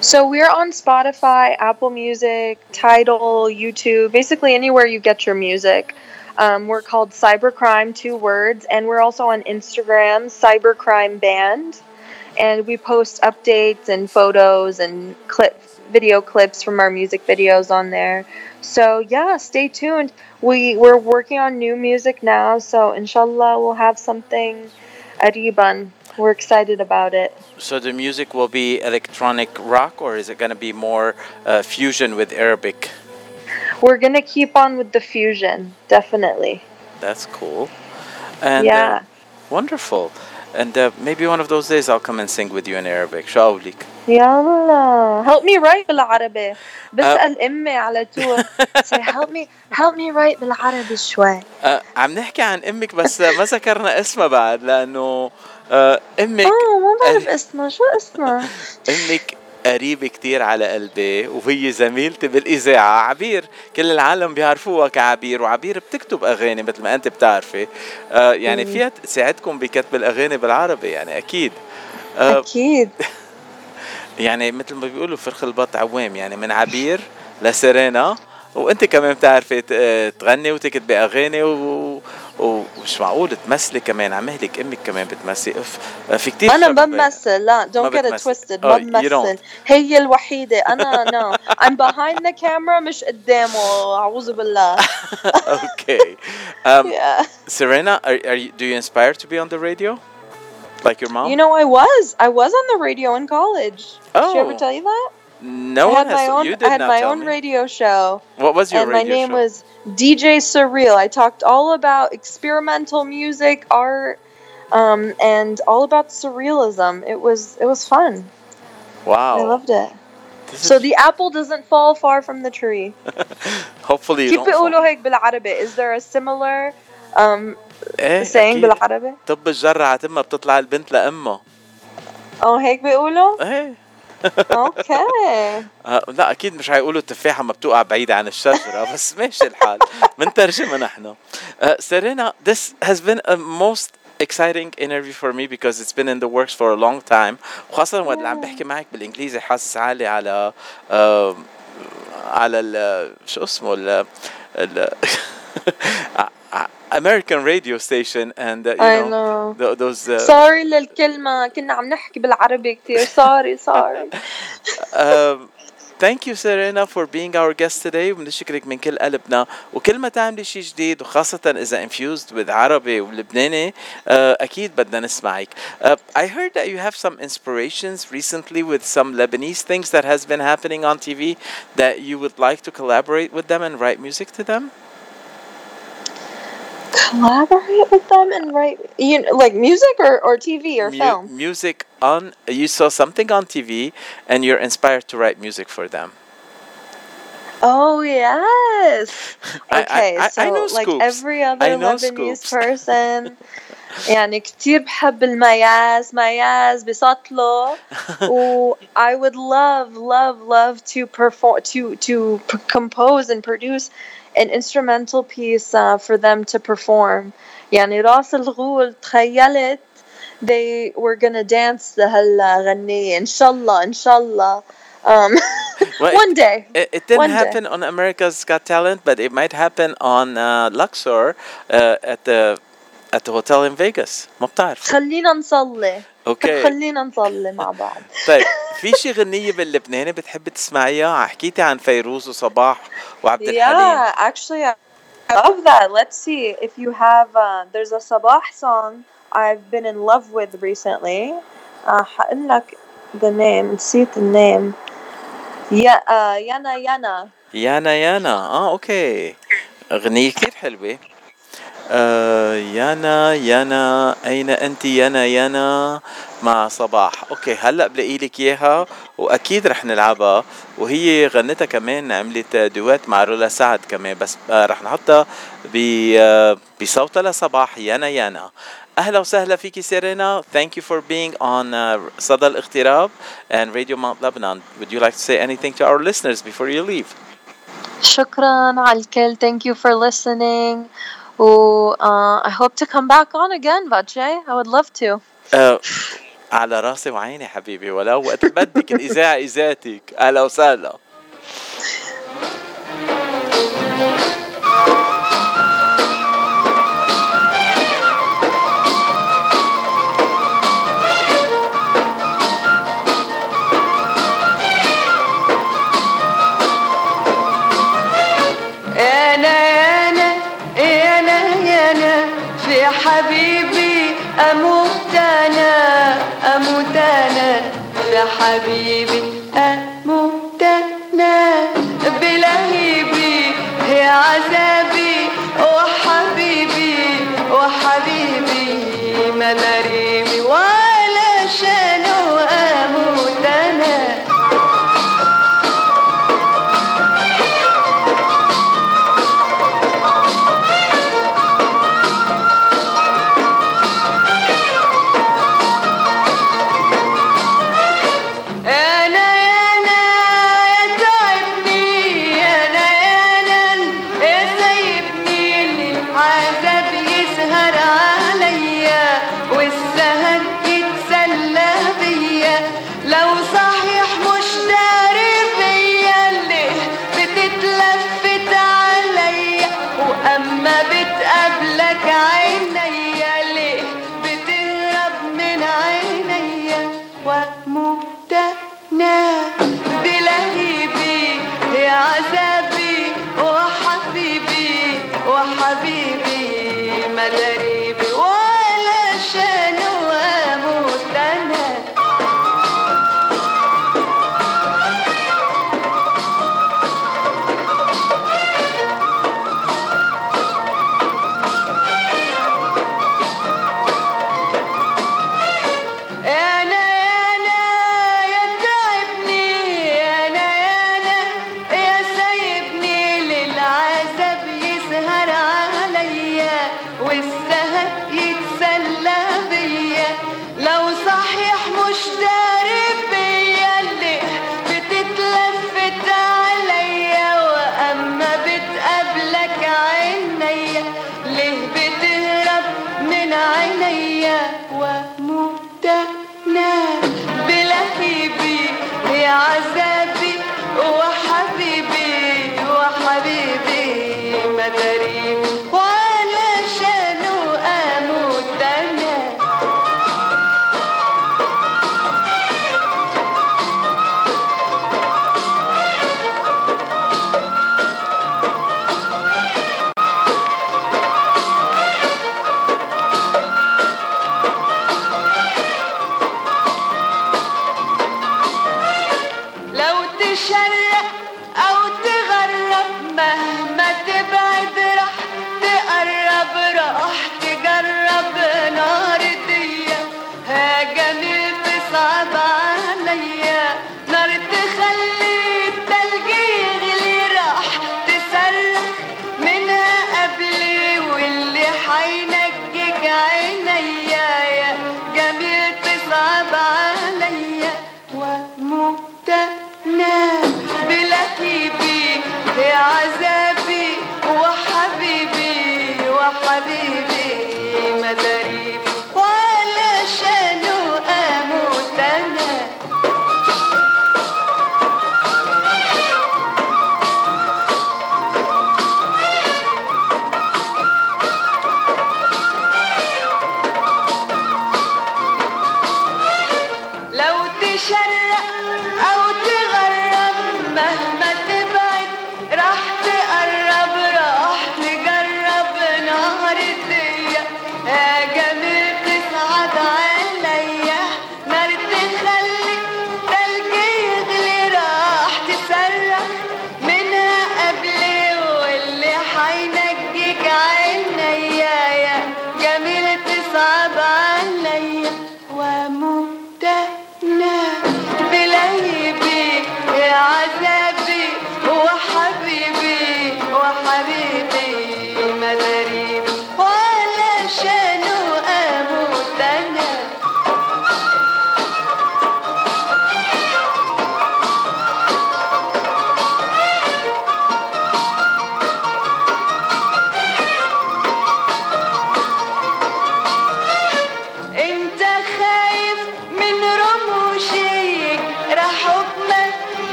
So we're on Spotify, Apple Music, Tidal, YouTube, basically anywhere you get your music. Um, we're called Cybercrime, two words, and we're also on Instagram, Cybercrime Band, and we post updates and photos and clip video clips from our music videos on there. So yeah, stay tuned. We we're working on new music now, so inshallah we'll have something Ariban. We're excited about it. So the music will be electronic rock, or is it going to be more uh, fusion with Arabic? We're going to keep on with the fusion, definitely. That's cool. And uh, yeah. Uh, wonderful. And uh, maybe one of those days I'll come and sing with you in Arabic. شو قولك؟ يلا. Help me write بالعربي. بسأل أمي على طول. Say help me help me write بالعربي شوي. آه، عم نحكي عن أمك بس ما ذكرنا اسمها بعد لأنه آه، أمك آه ما بعرف اسمها. شو اسمها؟ أمك قريبة كتير على قلبي وهي زميلتي بالإذاعة عبير. كل العالم بيعرفوها كعبير وعبير بتكتب أغاني مثل ما أنت بتعرفي. آه يعني. فيها تساعدكم بكتب الأغاني بالعربي يعني أكيد. آه أكيد. يعني مثل ما بيقولوا فرخ البط عوام يعني من عبير لسيرينا. وانت كمان بتعرفي آه، تغني وتكتبي اغاني و... ومش معقول تمثلي كمان عم اهلك أمك كمان بتمثلي اف آه، في أنا شباب- بمثل لا ما don't get it بتمثل. twisted Oh, ما you don't. بمثل هي الوحيدة أنا no I'm behind the camera مش قدامه أعوذ بالله okay um, yeah Serena are, are you, do you inspire to be on the radio like your mom You know, I was. I was on the radio in college. Did she ever Oh. tell you that? no I one had has my own. you did I had not my tell own me. radio show, what was your and my radio name show was DJ Surreal. I talked all about experimental music, art, um, and all about surrealism. It was it was fun. wow I loved it. This So is- the apple doesn't fall far from the tree. hopefully you كيف don't بيقولوا fall. هيك بالعربي? Is there a similar um, ايه saying أكيد. بالعربي? طب الجرة تمها بتطلع البنت لأمها Oh, هيك بيقولوا? ايه Okay. آه، لا أكيد مش هيقولوا التفاحة ما بتوقع بعيدة عن الشجرة بس ماشي الحال. بنترجمها نحن. uh, Serena this has been a most exciting interview for me because it's been in the works for a long time. وخاصة وقت اللي عم بحكي معك بالإنجليزي حاسس حالي على آه على ال شو اسمه ال ال American radio station and uh, you I know, know. tho- those uh, سوري للكلمة كنا عم نحكي بالعربي كتير سوري سوري um, thank you Serena for being our guest today وبنشكرك من كل قلبنا وكل ما تعملي شيء جديد وخاصة إذا infused with عربي ولبناني uh, أكيد بدنا نسمعك. Uh, I heard that you have some inspirations recently with some Lebanese things that has been happening on TV that you would like to collaborate with them and write music to them. collaborate with them and write you know, like music or, or TV or Mu- film. music on you saw something on TV and you're inspired to write music for them. Oh yes. I- I- Okay, I- so I know like Scoops. every other I know Lebanese Scoops. person يعني كتير بحب المياز مياز بسطله و I would love love love to perform to to p- compose and produce an instrumental piece uh, for them to perform يعني راس الغول تخيلت they were gonna dance لهالغنية إن شاء الله إن شاء الله um, Well, one day It, it didn't One day. happen on America's Got Talent, but it might happen on uh, Luxor uh, at the at the hotel in Vegas. ما بتعرف. خلينا نصلي أوكي خلينا نصلي مع بعض طيب في شي غنية باللبناني بتحب تسمعيها؟ حكيتي عن فيروز وصباح وعبد الحليم. Yeah, actually, I love that. Let's see if you have. Uh, there's a Sabah song I've been in love with recently. Uh, حقول لك the name. نسيت the name. يانا يانا. يانا يانا آه okay. غنية كتير حلوة. آه يانا يانا. أين أنت يانا يانا؟ مع صباح. okay هلأ بلاقي لك إياها وأكيد رح نلعبها. وهي غنتها كمان عملت duet مع رولا سعد كمان بس آه رح نحطها آه، بصوتها لصباح. يانا يانا. أهلا وسهلا فيكي سيرينا. Thank you for being on صدى الاغتراب. And Radio Mount Lebanon. Would you like to say anything to our listeners before you leave? شكرا على الكل. Thank you for listening. و uh, I hope to come back on again Vache I would love to. آه، على راسي وعيني حبيبي ولو وقت بدك الإذاعة إذاتك. أهلا وسهلا. حبيبي بلهيبي يا عذابي وحبيبي وحبيبي ما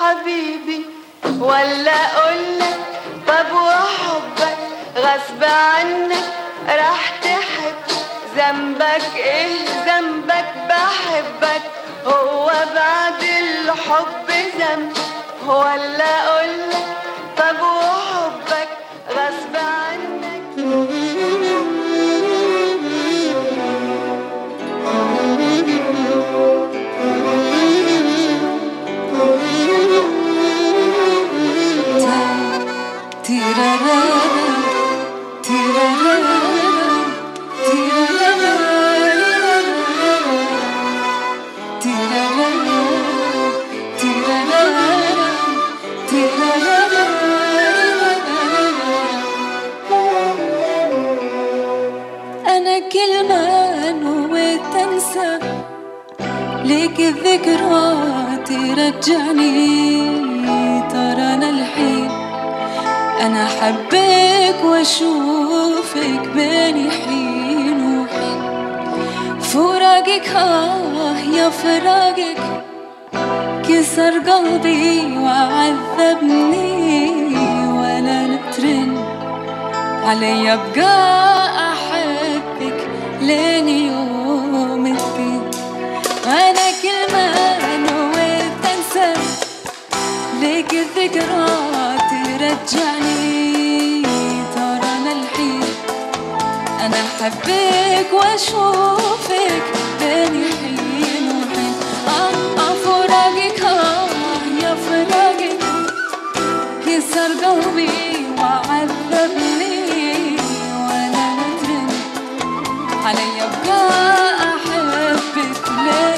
حبيبي ولا اقولك طب وحبك غصب عنك راح تحب. ذنبك إيه؟ ذنبك بحبك. هو بعد الحب ذنب. ولا اقولك طب وحبك غصب عنك علي ابقى احبك لين يوم الدين. أنا كل ما نويت انسى لك الذكرى ترجعني ترى أنا الحين أنا احبك واشوفك بين الحين وحين. آه فراقك آه يا فراقك كسر قلبي وعذبني. أحبك ليه؟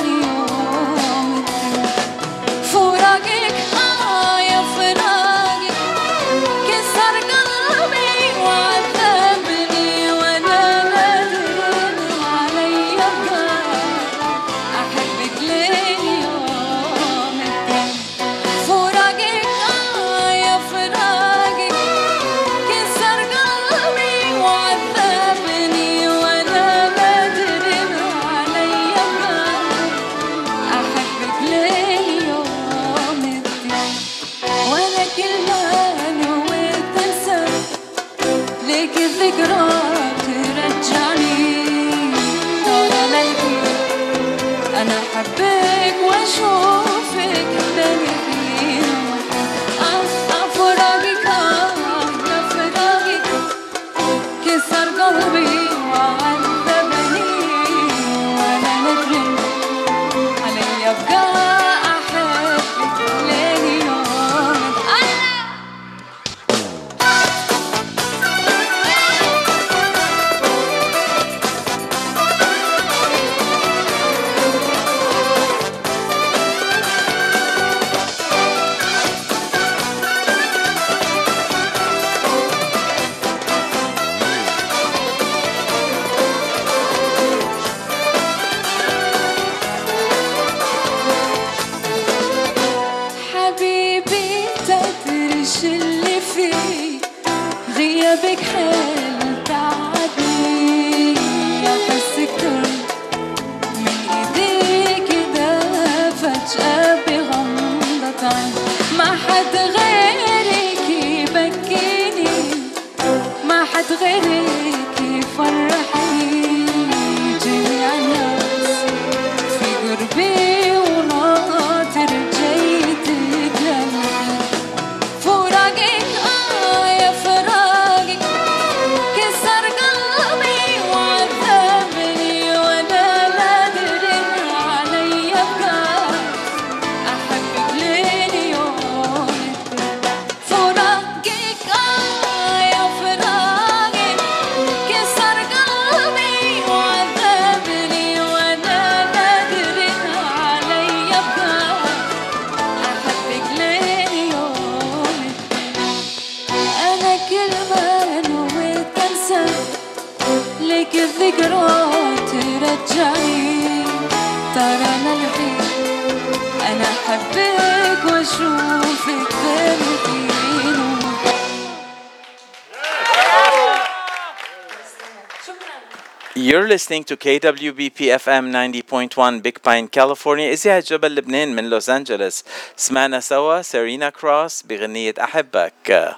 You're listening to KWBP FM 90.1 Big Pine, California. إذاعة جبل لبنان من لوس أنجلوس سمعنا سوا سيرينا كروس بغنية أحبك.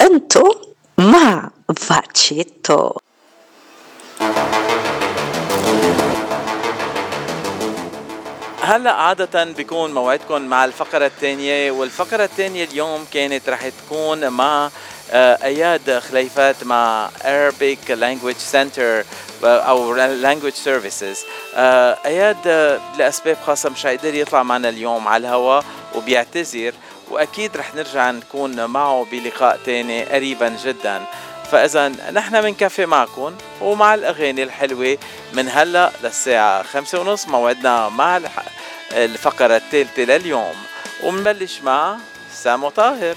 أنتو مع فاتشيتو. هلا عادة بيكون موعدكم مع الفقرة الثانية والفقرة الثانية اليوم كانت رح تكون مع آه، أياد خليفات مع Arabic Language Center آه، أو Language Services. آه، أياد لأسباب خاصة مش حيقدر يطلع معنا اليوم على الهواء وبيعتذر وأكيد رح نرجع نكون معه بلقاء تاني قريبا جدا. فاذا نحن بنكفي معكم ومع الأغاني الحلوة من هلأ للساعة خمسة ونص موعدنا مع الفقرة الثالثة لليوم. ومنبلش مع سامو طاهر.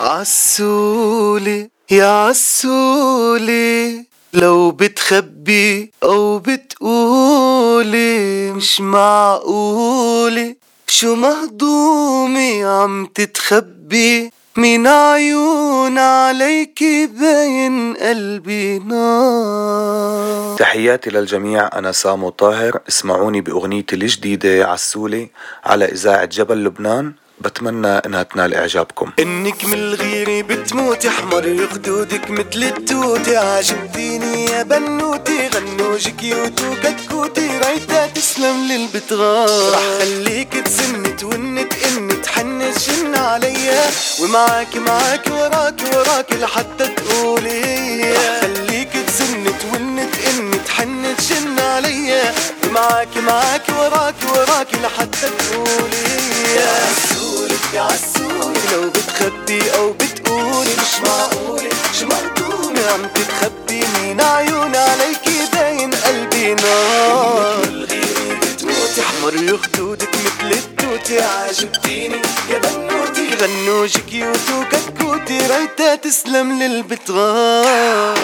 عسولي يا عسولي لو بتخبي أو بتقولي مش معقولي. شو مهضومي عم تتخبي؟ من عيون عليك باين قلبي نار تحياتي للجميع أنا سامو طاهر. اسمعوني بأغنيتي الجديدة عسولي على إذاعة جبل لبنان. بتمنى إنها تنال إعجابكم. إنك من الغيرة بتموتي أحمر خدودك مثل التوتي عجبتيني يا بنوتي غنوجك يوتو كتكوتي رايتا تسلم للبتغار رح خليك تسن تونت إن تحنس جن عليا. ومعاك معاك وراك وراك لحتى تقولي. خليك تسن تونت ان تحنس جن عليا. ومعاك معاك وراك وراك لحتى تقولي. يا يا عسولي لو بتخبي أو بتقولي. مش معقولة شو مهضومة عم تتخبي مين؟ عيون عليكي باين قلبي نار. احمر خدودك مثل التوتي عجبتيني يا بنوتي غنوجك يوتو كتكوتي ريتا تسلم اللي بتغار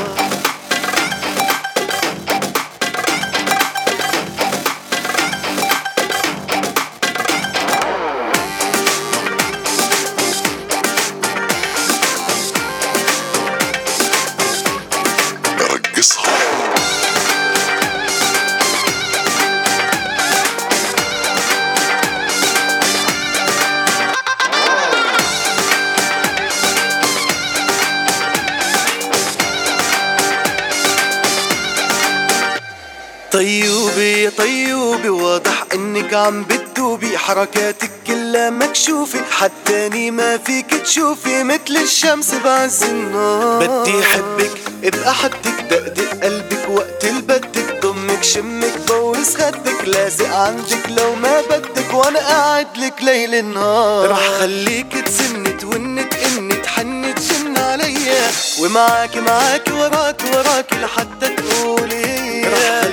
عم بتدوبي حركاتك كلها مكشوفة. حتى ما فيك تشوفي مثل الشمس بعز النار بدي حبك ابقى حدك دقدق قلبك وقت البدك ضمك شمك بوس خدك. لازق عندك لو ما بدك وأنا قاعد لك ليل نهار رح خليك تسني تونت اني تحني تجن عليا. ومعاك معاك وراك وراك لحتى تقولي. رح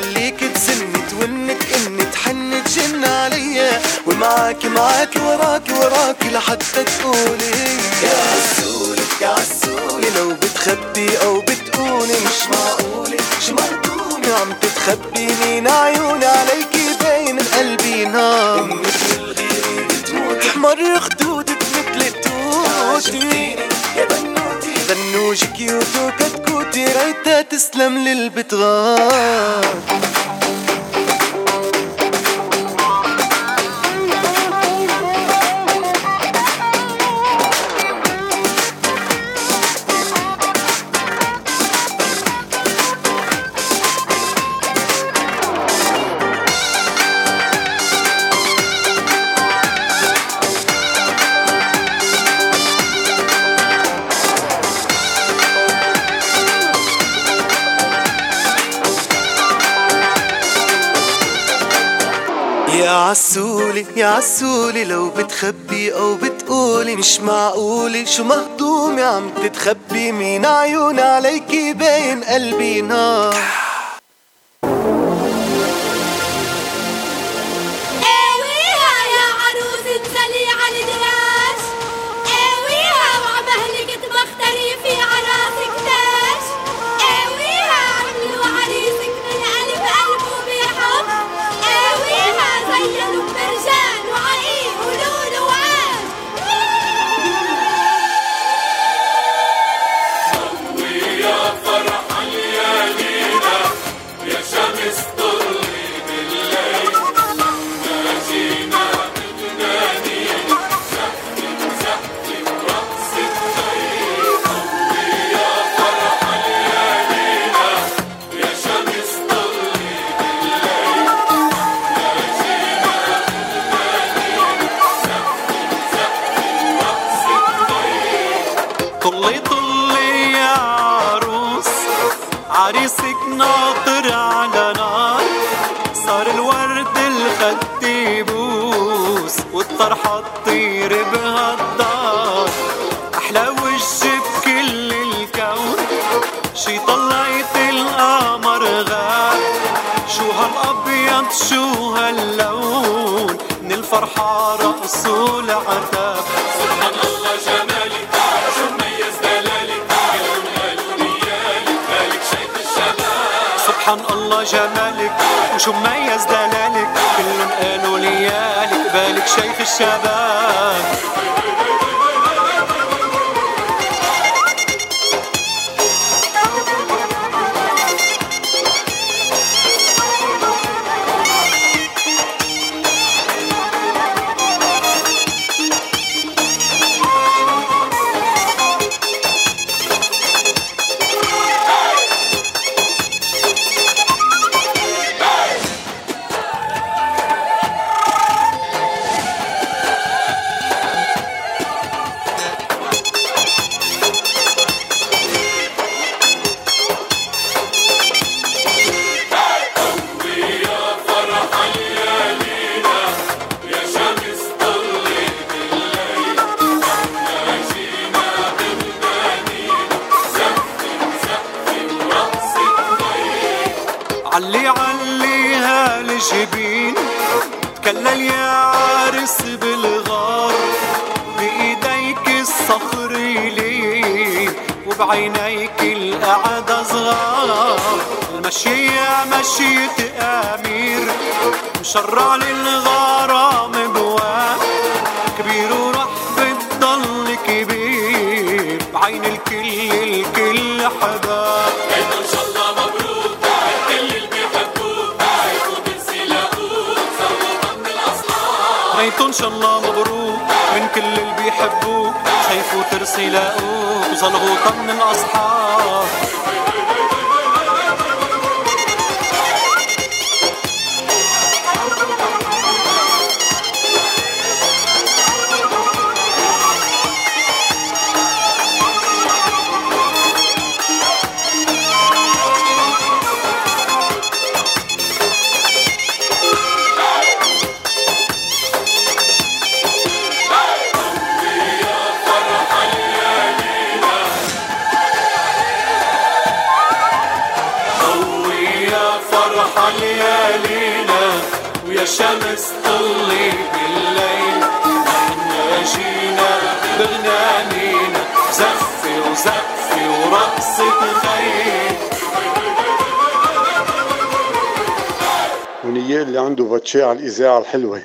عليا ومعاك معاك وراك وراك لحتى تقولي. يا عسولي يا عسولي لو بتخبي أو بتقولي مش معقولة شو مهضومة عم تتخبي مين عيوني عليكي باين قلبي نار. احمر خدودك مثل التوتي يا بنوتي. غنوجك يوتو كتكوتي ريتا تسلم اللي بتغار عسولي يا عسولي لو بتخبي أو بتقولي مش معقولة شو مهضومة عم تتخبي؟ مين عيوني عليكي؟ باين قلبي نار. هالأبيض شو هاللون من الفرحة رقص والعتاب سبحان الله جمالك شو مميز دلالك كلهم قالوا نيالك مالك شايف الشباب سبحان الله جمالك وشو مميز دلالك. كلهم قالوا ليالك بالك شيخ الشباب. علي علي هالجبين تكلل يا عارس بالغار بإيديك الصخر لين وبعينيك القعدة صغار المشية مشية أمير مشرع للغرام شاء الله مبروك من كل اللي بيحبوك شايفوا ترسي لاقوك وزلغوطة من الاصحاب اللي عنده فاتشي على الإذاعة الحلوة.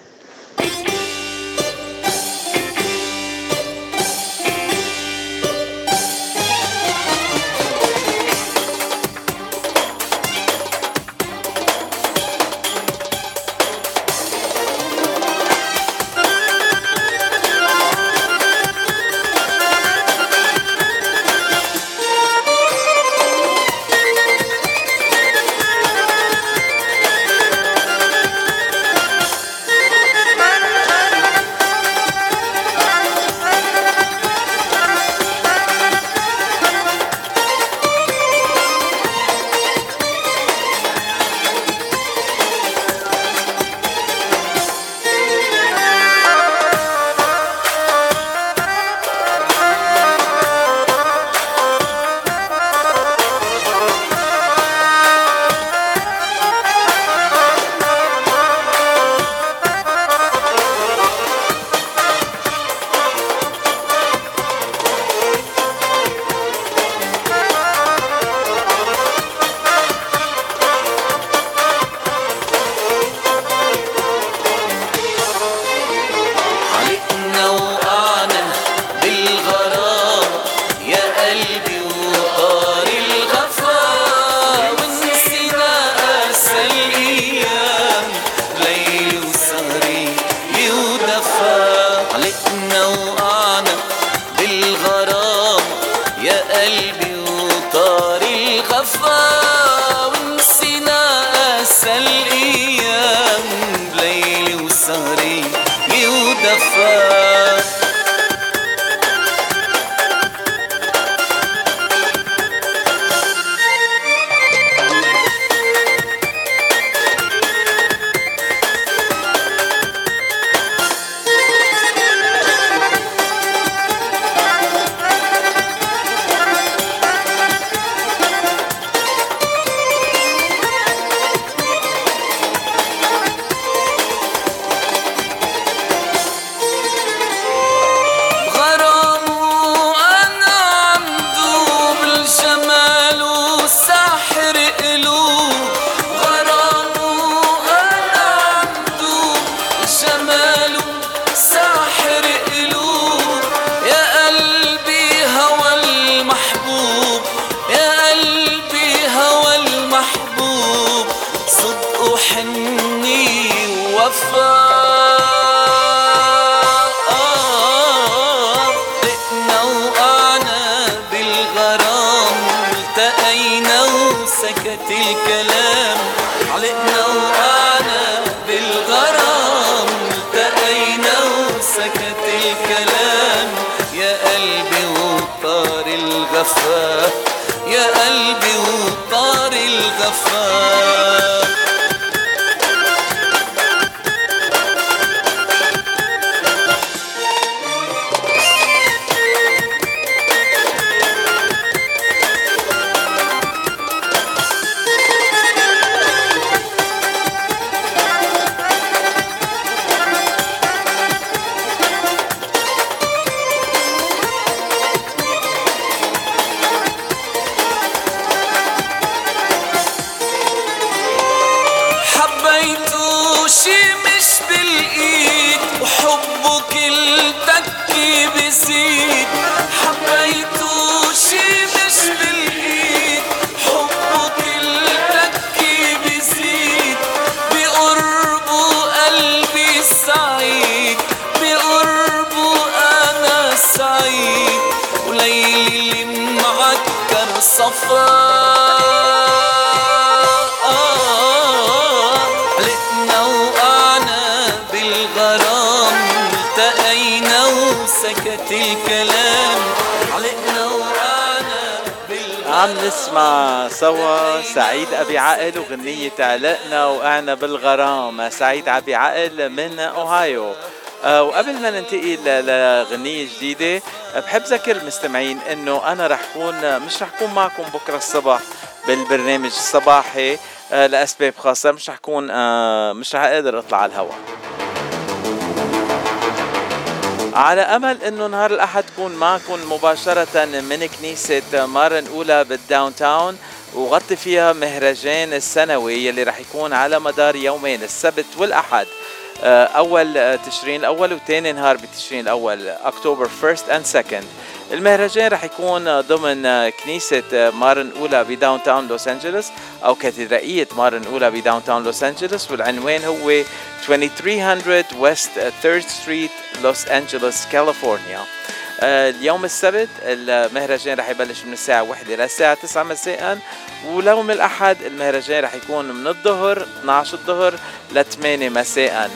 سعيد ابي عقل من أوهايو. آه، وقبل ما ننتقل لغنية جديدة آه، بحب ذكر المستمعين إنه أنا رح كون مش رح كون معكم بكرة الصبح بالبرنامج الصباحي آه، لأسباب خاصة مش رح كون آه، مش رح أقدر أطلع على الهواء على أمل إنه نهار الأحد كون معكم مباشرة من كنيسة مار نقولا بال downtown وغطي فيها مهرجان السنوي يلي رح يكون على مدار يومين السبت والأحد. آه، آه، تشرين الأول وثاني نهار بتشرين الأول أكتوبر 1st and 2nd المهرجان رح يكون ضمن كنيسة مار نقولا ب downtown لوس أنجلوس أو كاتدرائية مار نقولا ب downtown لوس أنجلوس والعنوان هو 2300 West 3rd Street لوس أنجلوس كاليفورنيا اليوم السبت المهرجان رح يبلش من الساعة 1 للساعة 9 مساء. ويوم الأحد المهرجان رح يكون من الظهر 12 الظهر ل 8 مساء.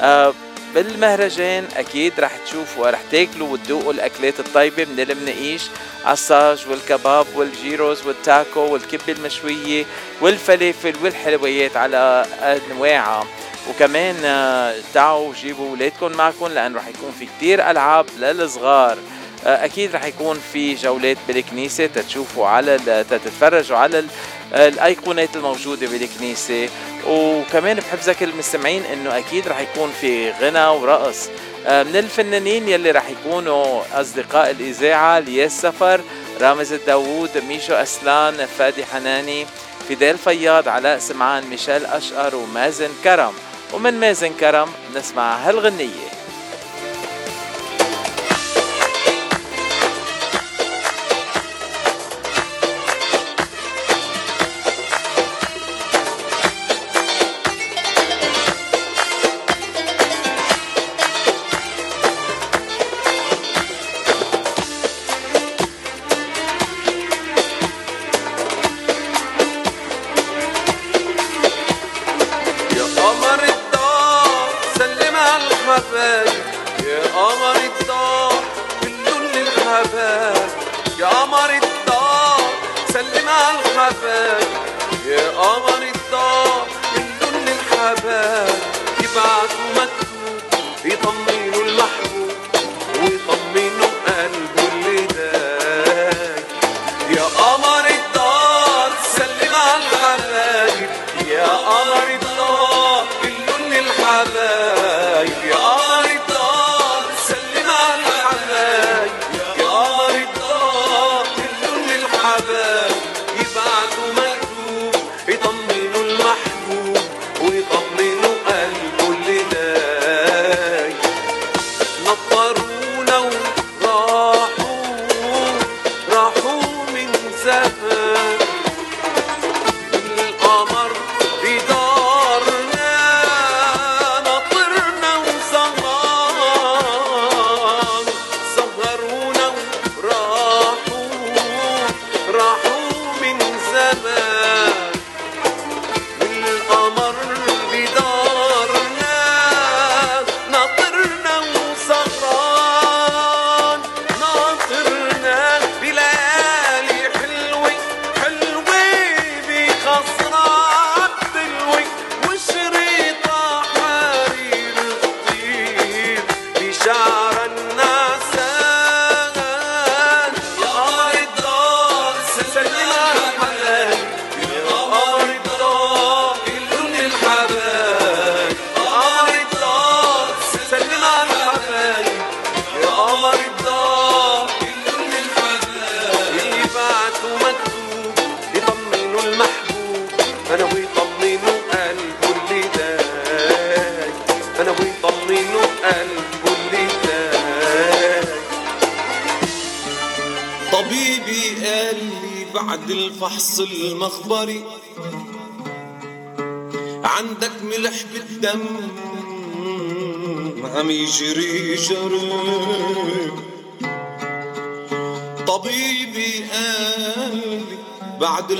آه، بالمهرجان أكيد رح تشوفوا رح تاكلوا وتذوقوا الأكلات الطيبة من المناقيش عالصاج والكباب والجيروز والتاكو والكبه المشوية والفلافل والحلويات على أنواعها. وكمان آه، تعوا جيبوا أولادكم معكم لأن رح يكون في كتير ألعاب للصغار. آه، أكيد رح يكون في جولات بالكنيسة تتشوفوا على تتفرجوا على ال- الأيقونات الموجودة بالكنيسة. وكمان بحب ذكر المستمعين إنه أكيد رح يكون في غنى ورقص. آه، من الفنانين يلي رح يكونوا أصدقاء الإذاعة لياس سفر رامز الداوود ميشو أسلان فادي حناني فيديل فياض علاء سمعان ميشيل أشقر ومازن كرم. ومن مازن كرم نسمع هالغنية.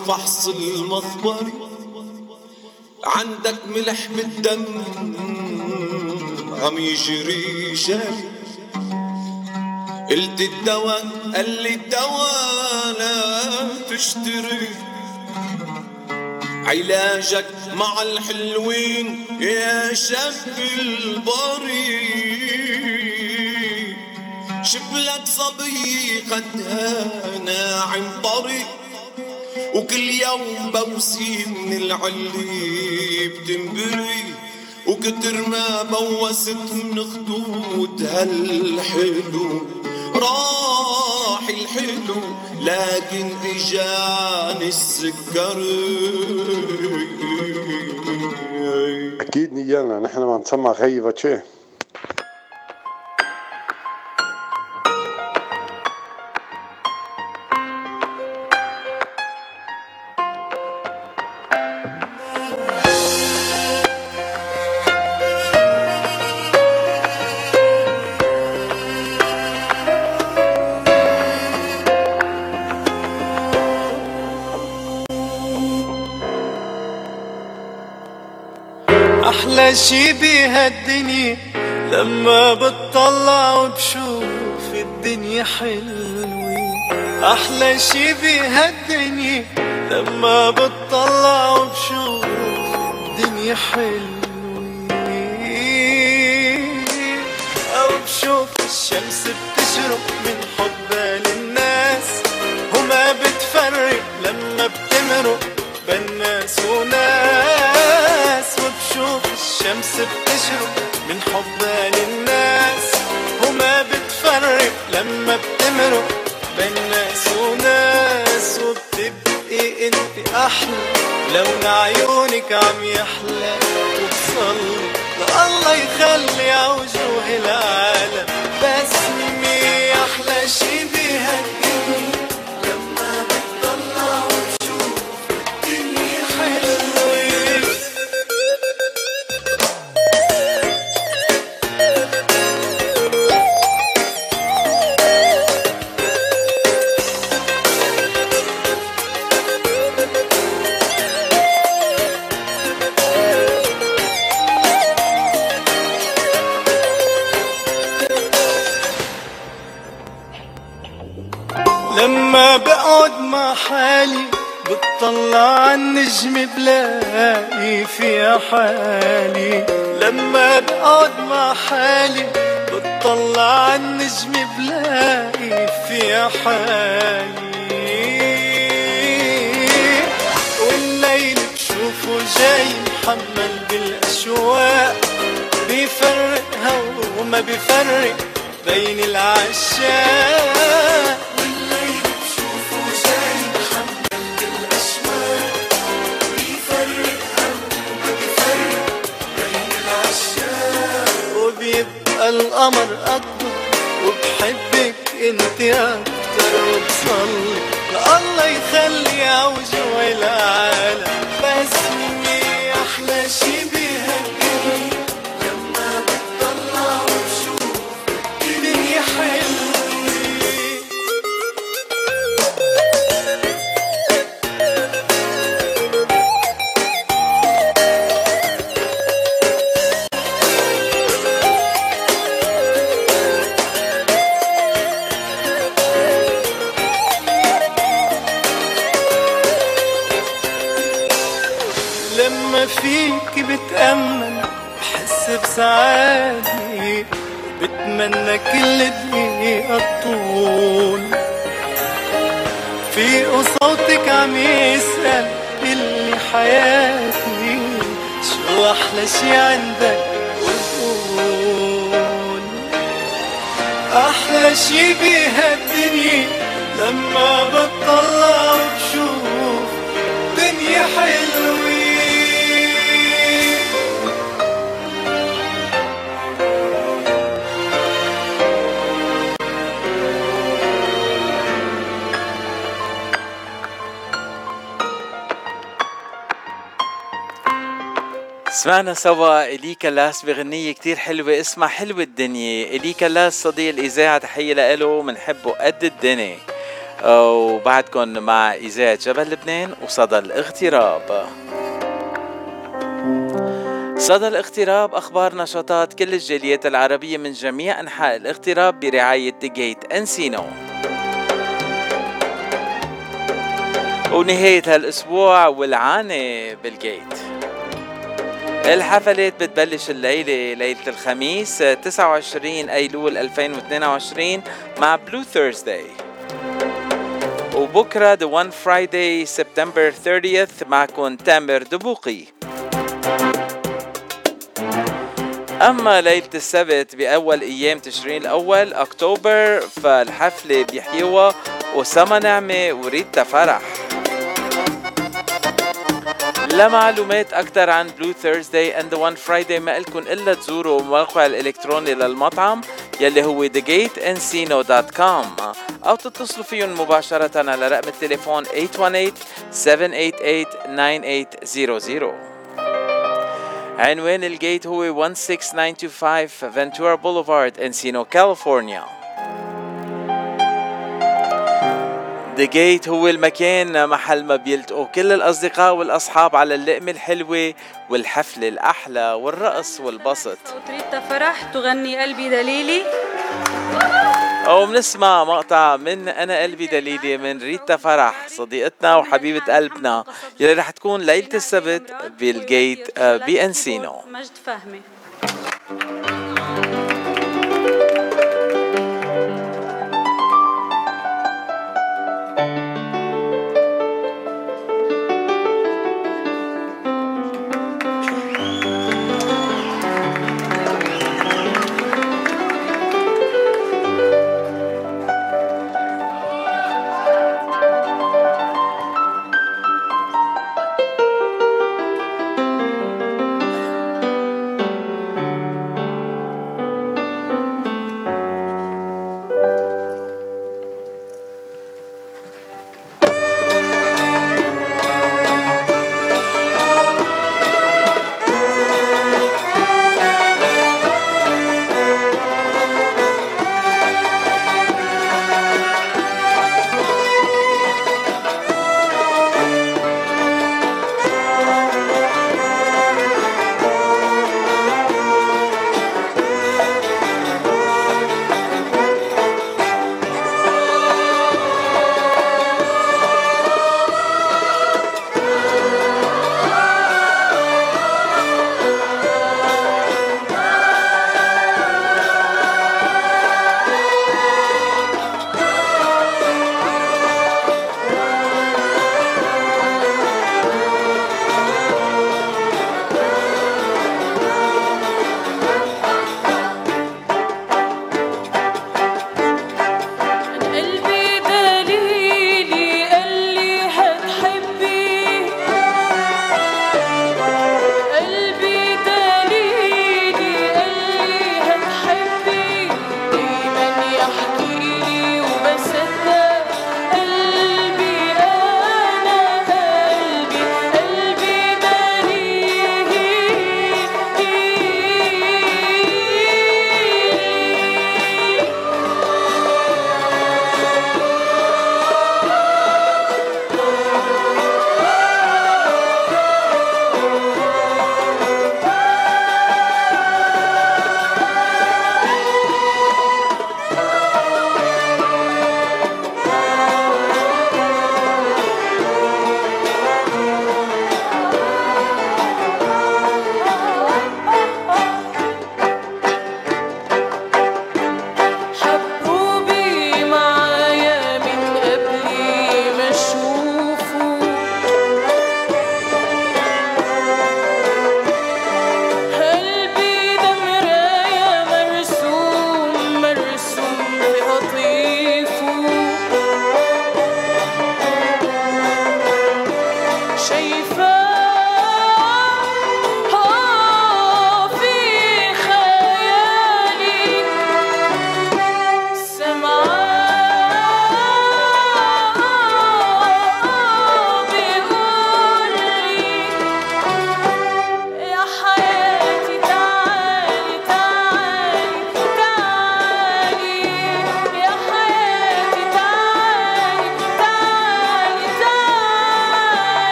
الفحص المخبري عندك ملح بالدم عم يجري جري قلت الدواء قال لي الدواء لا تشتري. علاجك مع الحلوين يا شاب البري شبلك صبي خدها ناعم طري. وكل يوم بوسي من العلي بتنبري وكتر ما بوست من خدودها الحلو راح الحلو لكن إجاني السكري أكيد نيانا نحن ما نسمع خيي فاتشيه أحلى شي بهالدنيا لما بتطلع وبشوف الدنيا حلوة. أحلى شي بهالدنيا لما بتطلع وبشوف الدنيا حلوة. أو بشوف الشمس بتشرق من عم يحلى حالي. لما بقعد مع حالي بتطلع عالنجم بلاقي فيها حالي. والليل بشوفه جاي محمل بالأشواق. بيفرقها وما بيفرق بين العشاق. حياتي شو أحلى شي عندك وقول أحلى شي بهالدنيا لما بتطلع وبشوف دنيا حلوة. سمعنا سوا. إيلي كلاس بغنية كتير حلوة. اسمها حلوة الدنيا. إيلي كلاس صديق الإذاعة تحية لإله منحبه قد الدنيا. وبعدكم مع إذاعة جبل لبنان وصدى الاغتراب. صدى الاغتراب أخبار نشاطات كل الجاليات العربية من جميع أنحاء الاغتراب برعاية Gate Encino. ونهاية هالأسبوع ولعانة بال Gate الحفلات بتبلش الليلة ليلة الخميس 29 أيلول 2022 مع Blue Thursday وبكرة The One Friday September 30th معكم تامر دبوقي. أما ليلة السبت بأول أيام تشرين الأول أكتوبر فالحفلة بيحيوها أسامة نعمة وريتا فرح. لمعلومات أكثر عن Blue Thursday and One Friday ما إلكن إلا تزوروا الموقع الإلكتروني للمطعم يلي هو thegateencino.com أو تتصلوا فيهم مباشرة على رقم التليفون 818-788-9800 عنوان ال Gate هو 16925 Ventura Boulevard Encino كاليفورنيا The Gate هو المكان محل ما بيلتقوا. كل الأصدقاء والأصحاب على اللقمة الحلوة والحفلة الأحلى والرقص والبسط. ريتا فرح تغني قلبي دليلي. أو بنسمع مقطع من أنا قلبي دليلي من ريتا فرح صديقتنا وحبيبة قلبنا. يلي رح تكون ليلة السبت بال Gate آه، ب Encino مجد فهمي.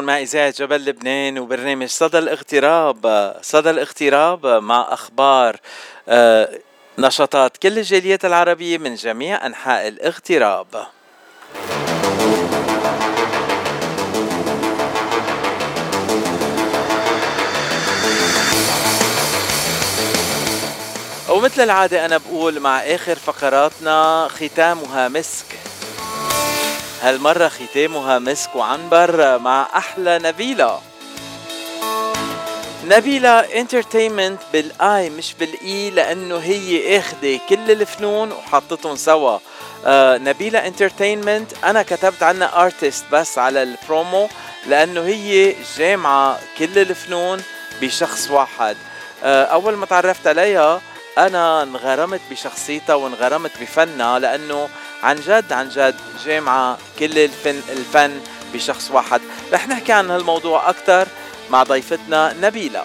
وبعدكم مع إذاعة جبل لبنان وبرنامج صدى الاغتراب صدى الاغتراب مع أخبار آه، نشاطات كل الجاليات العربية من جميع أنحاء الاغتراب. ومثل العادة أنا بقول مع آخر فقراتنا ختامها مسك. هالمرة ختامها مسك وعنبر مع أحلى نبيلة. نبيلة entertainment بال I مش بال E لأنه هي اخذة كل الفنون وحطتهم سوا. آه نبيلة entertainment أنا كتبت عنها artist بس على البرومو لأنه هي جامعة كل الفنون بشخص واحد. آه أول ما تعرفت عليها أنا انغرمت بشخصيتها وانغرمت بفنها لأنه عن جد عن جد جامعة كل الفن الفن بشخص واحد. رح نحكي عن هالموضوع أكثر مع ضيفتنا نبيلة.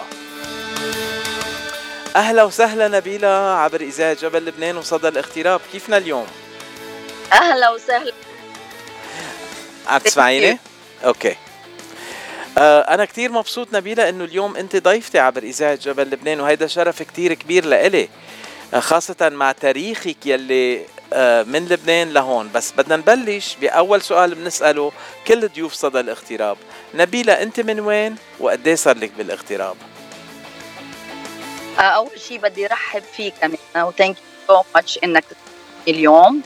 أهلا وسهلا نبيلة عبر اذاعة جبل لبنان وصدى الاغتراب. كيفنا اليوم؟ أهلا وسهلا. عم تسمعيني؟ أوكي. آه أنا كتير مبسوط نبيلة إنه اليوم أنت ضيفتي عبر اذاعة جبل لبنان وهيدا شرف كتير كبير لإلي آه خاصة مع تاريخك يلي من لبنان لهون. بس بدنا نبلش بأول سؤال بنسأله كل ضيوف صدى الاغتراب. نبيلة أنت من وين وقديه صار لك بالاغتراب؟ آه، أول شيء بدي ارحب فيك أمينة و thank you so much إنك تسمعني اليوم.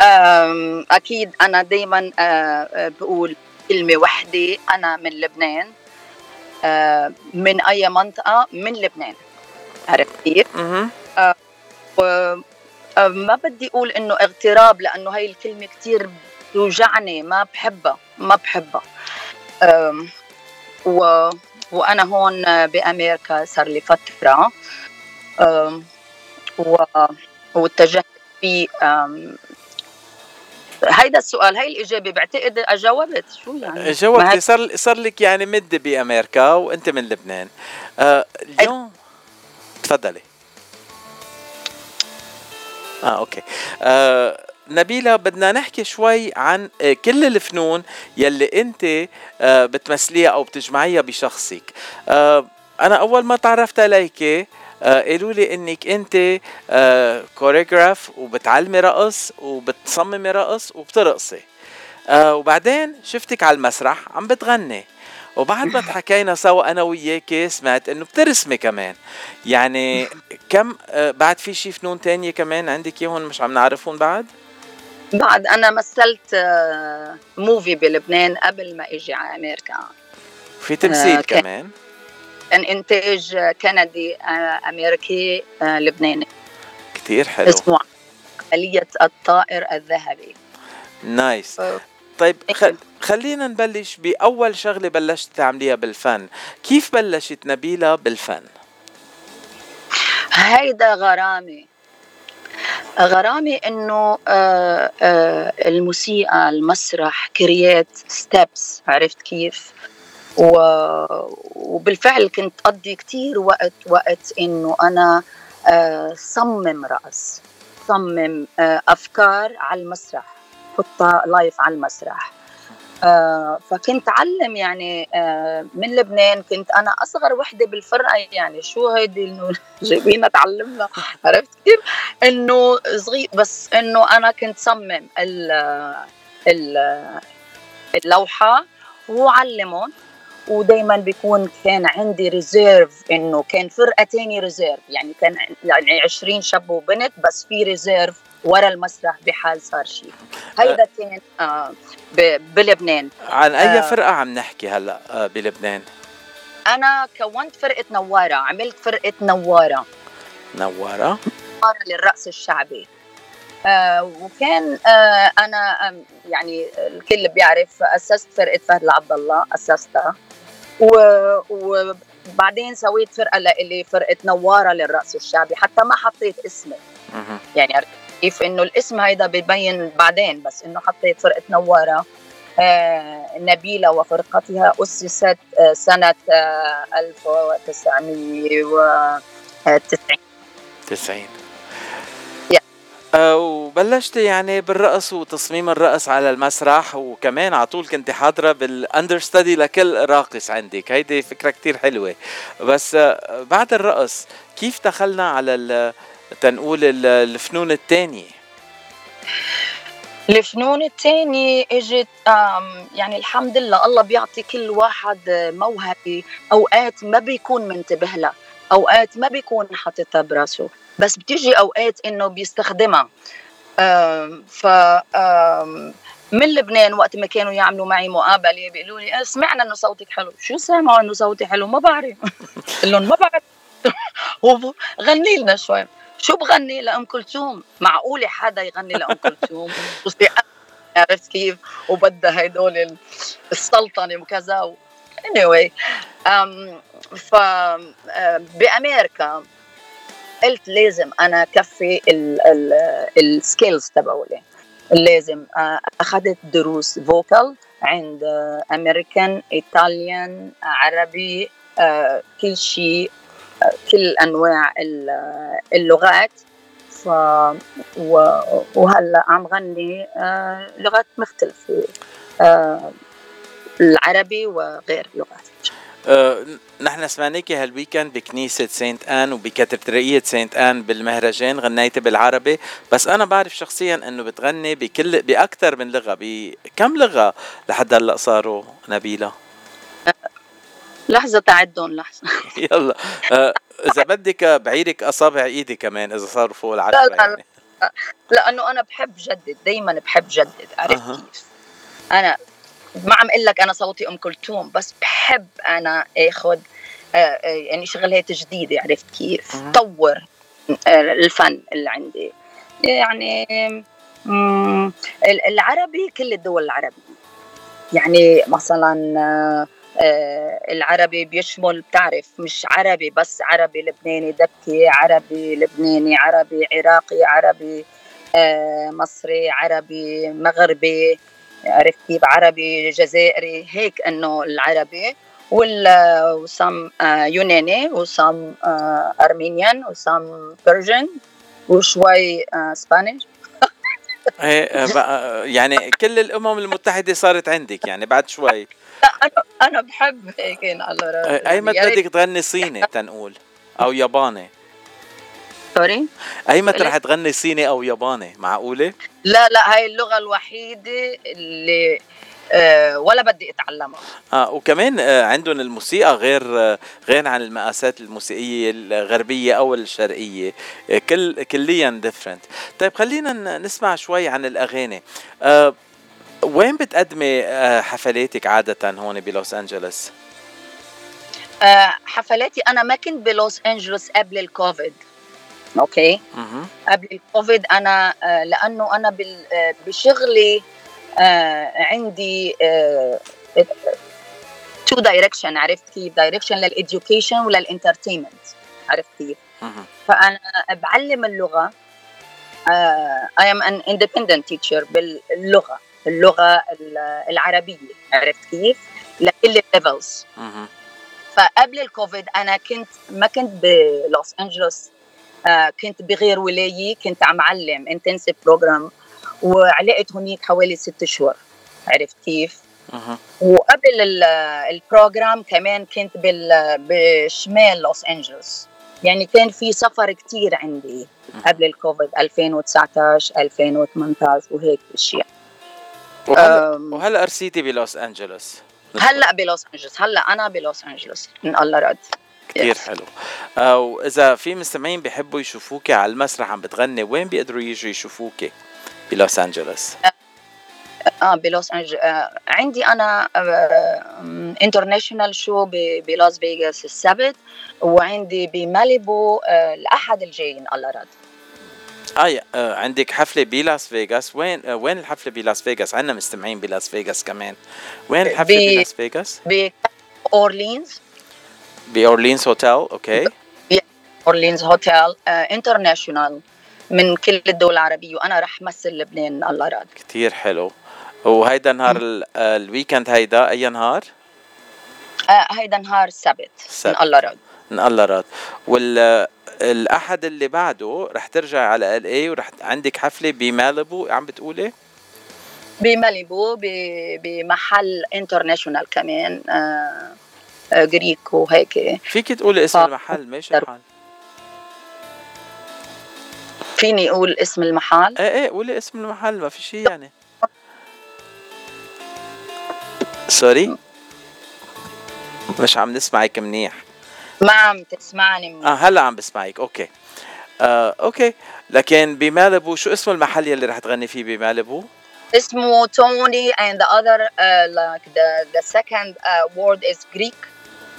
آم، أكيد أنا دائما بقول كلمة وحدة أنا من لبنان. آه، من أي منطقة؟ من لبنان. عرفت كيف؟ ما بدي أقول إنه اغتراب لأنه هاي الكلمة كتير بتوجعني ما بحبها ما بحبها. و وأنا هون بأمريكا صار لي فترة. و واتجهت في هيدا السؤال هاي الإجابة بعتقد أجاوبت؟ شو يعني؟ جاوبتي. هي- صار صار لك يعني مدة بأمريكا وأنت من لبنان. آه اليوم تفضلي. آه okay. آه نبيلة بدنا نحكي شوي عن آه، كل الفنون يلي أنت آه، بتمثليها أو بتجمعيها بشخصك. آه، أنا أول ما تعرفت عليك قالوا لي إنك أنت choreographer وبتعلمي رقص وبتصممي رقص وبترقصي. وبعدين شفتك على المسرح عم بتغني. وبعد ما تحكينا سوا أنا وياك سمعت إنه بترسمي كمان. يعني كم آه، بعد في شي فنون تانية كمان عندك إياهم مش عم نعرفهم بعد؟ بعد أنا مثلت آه، موفي بلبنان قبل ما إجي على أمريكا. في تمثيل آه، كمان. كان إنتاج كندي آه، أمريكي آه، لبناني. كتير حلو. اسمه عملية الطائر الذهبي. nice طيب خل... خلينا نبلش بأول شغلة بلشت تعمليها بالفن. كيف بلشت نبيلة بالفن؟ هيدا غرامي غرامي إنه آه، آه، الموسيقى المسرح create steps عرفت كيف؟ و... وبالفعل كنت أقضي كتير وقت وقت إنه أنا آه، صمم رقص صمم أفكار على المسرح. حطها live على المسرح. آه، فكنت علم يعني آه، من لبنان. كنت أنا أصغر وحدة بالفرقة يعني شو هيدي إنه جايبينها تعلمنا عرفت كيف؟ إنه صغير بس إنه أنا كنت صمم ال ال اللوحة وعلمهم. ودائما بيكون كان عندي reserve إنه كان فرقة تاني reserve يعني كان يعني 20 شاب وبنت بس في reserve ورا المسرح بحال صار شيء هيدا كان آه بلبنان. عن أي آه. فرقة عم نحكي هلأ آه، بلبنان؟ أنا كونت فرقة نوارة عملت فرقة نوارة. نوارة؟ نوارة للرقص الشعبي. آه وكان آه أنا يعني الكل بيعرف أسست فرقة فهد العبد الله أسستها. و- وبعدين سويت فرقة لإلي فرقه نوارة للرقص الشعبي حتى ما حطيت اسمي. يعني كيف إنه الاسم هيدا ببين بعدين بس إنه حطيت فرقة نوارة آه نبيلة وفرقتها اسست آه سنة آه 1990 90 yeah. آه، وبلشتي يعني بالرقص وتصميم الرقص على المسرح وكمان على طول كنت حاضرة بال understudy لكل راقص عندك هيدي فكرة كتير حلوة. بس آه، بعد الرقص كيف دخلنا على تنقول ال- الفنون التانية الفنون التاني اجت يعني الحمد لله الله بيعطي كل واحد موهبة. أوقات ما بيكون منتبه لها أوقات ما بيكون حاططها براسه بس بتيجي أوقات إنه بيستخدمها. ف من لبنان وقت ما كانوا يعملوا معي مقابلة بيقولوا لي "آه، سمعنا إنه صوتك حلو. شو سمعوا إنه صوتي حلو؟ ما بعرف. قل لهم ما بعرف. غني لنا شوي. شو بغني لأم كلثوم؟ معقولة حدا يغني لأم كلثوم؟ عرفت كيف؟ وبدها هدول ال- السلطنة وكذا anyway um, ف بأمريكا قلت لازم أنا كفي ال skills تبعولي. لازم أخذت دروس vocal عند أمريكان إيطاليان عربي كل شيء كل أنواع ال- اللغات. ف. وهلا عم غني آه، لغات مختلفة. آه، العربي وغير لغات آه، نحن سمعناكي هالويكند بكنيسة سانت آن وبكاتدرائية سانت آن بالمهرجان غنيتي بالعربي. بس أنا بعرف شخصيا أنه بتغني بكل بأكثر من لغة بكم لغة لحد هلأ صاروا نبيلة؟ لحظة تعدهم لحظة. يلا. آه، إذا بدك بعيرك أصابع إيدي كمان إذا صاروا فوق لا العشرة لا يعني. لا. لأنه أنا بحب جدد دايما بحب جدد عرفت. كيف؟ أنا ما عم أقول لك أنا صوتي أم كلثوم بس بحب أنا آخذ آه، آه، يعني شغلات جديدة عرفت كيف؟ طور آه، الفن اللي عندي. يعني العربي كل الدول العربية. يعني مثلا العربي بيشمل بتعرف مش عربي بس عربي لبناني دبكي عربي لبناني عربي عراقي عربي آه، مصري عربي مغربي عرفت كيف؟ عربي جزائري هيك إنه العربي. وال و some يوناني و some Armenian و some Persian وشوي Spanish. إيه، آه، يعني كل الأمم المتحدة صارت عندك يعني بعد شوي. أنا أنا بحب هيك على ريت- بدك تغني صيني تنقول؟ أو ياباني. sorry؟ أيمت ليه؟ رح تغني صيني أو ياباني؟ معقولة؟ لا لا هاي اللغة الوحيدة اللي آه، ولا بدي أتعلمها. آه وكمان آه عندهم الموسيقى غير آه غير عن المقاسات الموسيقية الغربية أو الشرقية. كل كليا different طيب خلينا نسمع شوي عن الأغاني. آه وين بتقدمي آه حفلاتك عادة هون بلوس انجلوس آه، حفلاتي أنا ما كنت بلوس انجلوس قبل ال COVID. okay؟ مهم. قبل الكوفيد أنا آه، بال- آه، بشغلي عندي two direction عرفت كيف؟ direction لل education ولل entertainment عرفت كيف. فأنا بعلم اللغة I am an independent teacher باللغة. اللغة ال- العربية عرفت كيف؟ لكل ال levels. فقبل الكوفيد أنا كنت ما كنت بلوس أنجلوس آه كنت بغير ولاية كنت عم علم intensive program وعلقت هنيك حوالي ست شهور عرفت كيف؟ مهم. وقبل ال- ال program كمان كنت بال- بشمال لوس أنجلوس. يعني كان في سفر كتير عندي قبل الكوفيد 2019 2018 وهيك أشياء. وهلا أم. وهلا ارسيتي بلوس انجلوس. هلا بلوس انجلوس. هلا أنا بلوس انجلوس. ان الله رد كثير حلو. آه وإذا في مستمعين بيحبوا يشوفوكي على المسرح عم بتغني وين بيقدروا يجوا يشوفوكي؟ بلوس انجلوس. آه بلوس انجلوس آه عندي أنا international show بلاس فيغاس السبت وعندي بماليبو آه الأحد الجاي ان الله رد آه, يا- آه عندك حفلة بلاس فيغاس. وين آه وين الحفلة بلاس فيغاس؟ عندنا مستمعين بلاس فيغاس كمان. وين الحفلة ب- بلاس فيغاس؟ بأورلينز. بأورلينز هوتيل أوكي. أورلينز hotel international من كل الدول العربية. وأنا رح مثل لبنان الله راد كتير حلو. وهيدا نهار آه، ال weekend هيدا أي نهار؟ آه هيدا نهار السبت السبت. ان الله راد ان الله راد وال الأحد اللي بعده رح ترجع على ال اي ورح عندك حفلة بمالبو عم بتقولي؟ بماليبو ب- بمحل international كمان آه، آه، Greek وهيك. فيك تقولي اسم المحل ماشي الحال فيني أقول اسم المحل؟ إيه إيه قولي اسم المحل ما في شيء يعني. sorry مش عم نسمعك منيح. ما عم تسمعني. منيح. آه هلا عم بسمعك. okay. آه okay. لكن بمالبو شو اسم المحل يلي رح تغني فيه بمالبو؟ اسمه توني and the other uh, like the the second uh, word is Greek.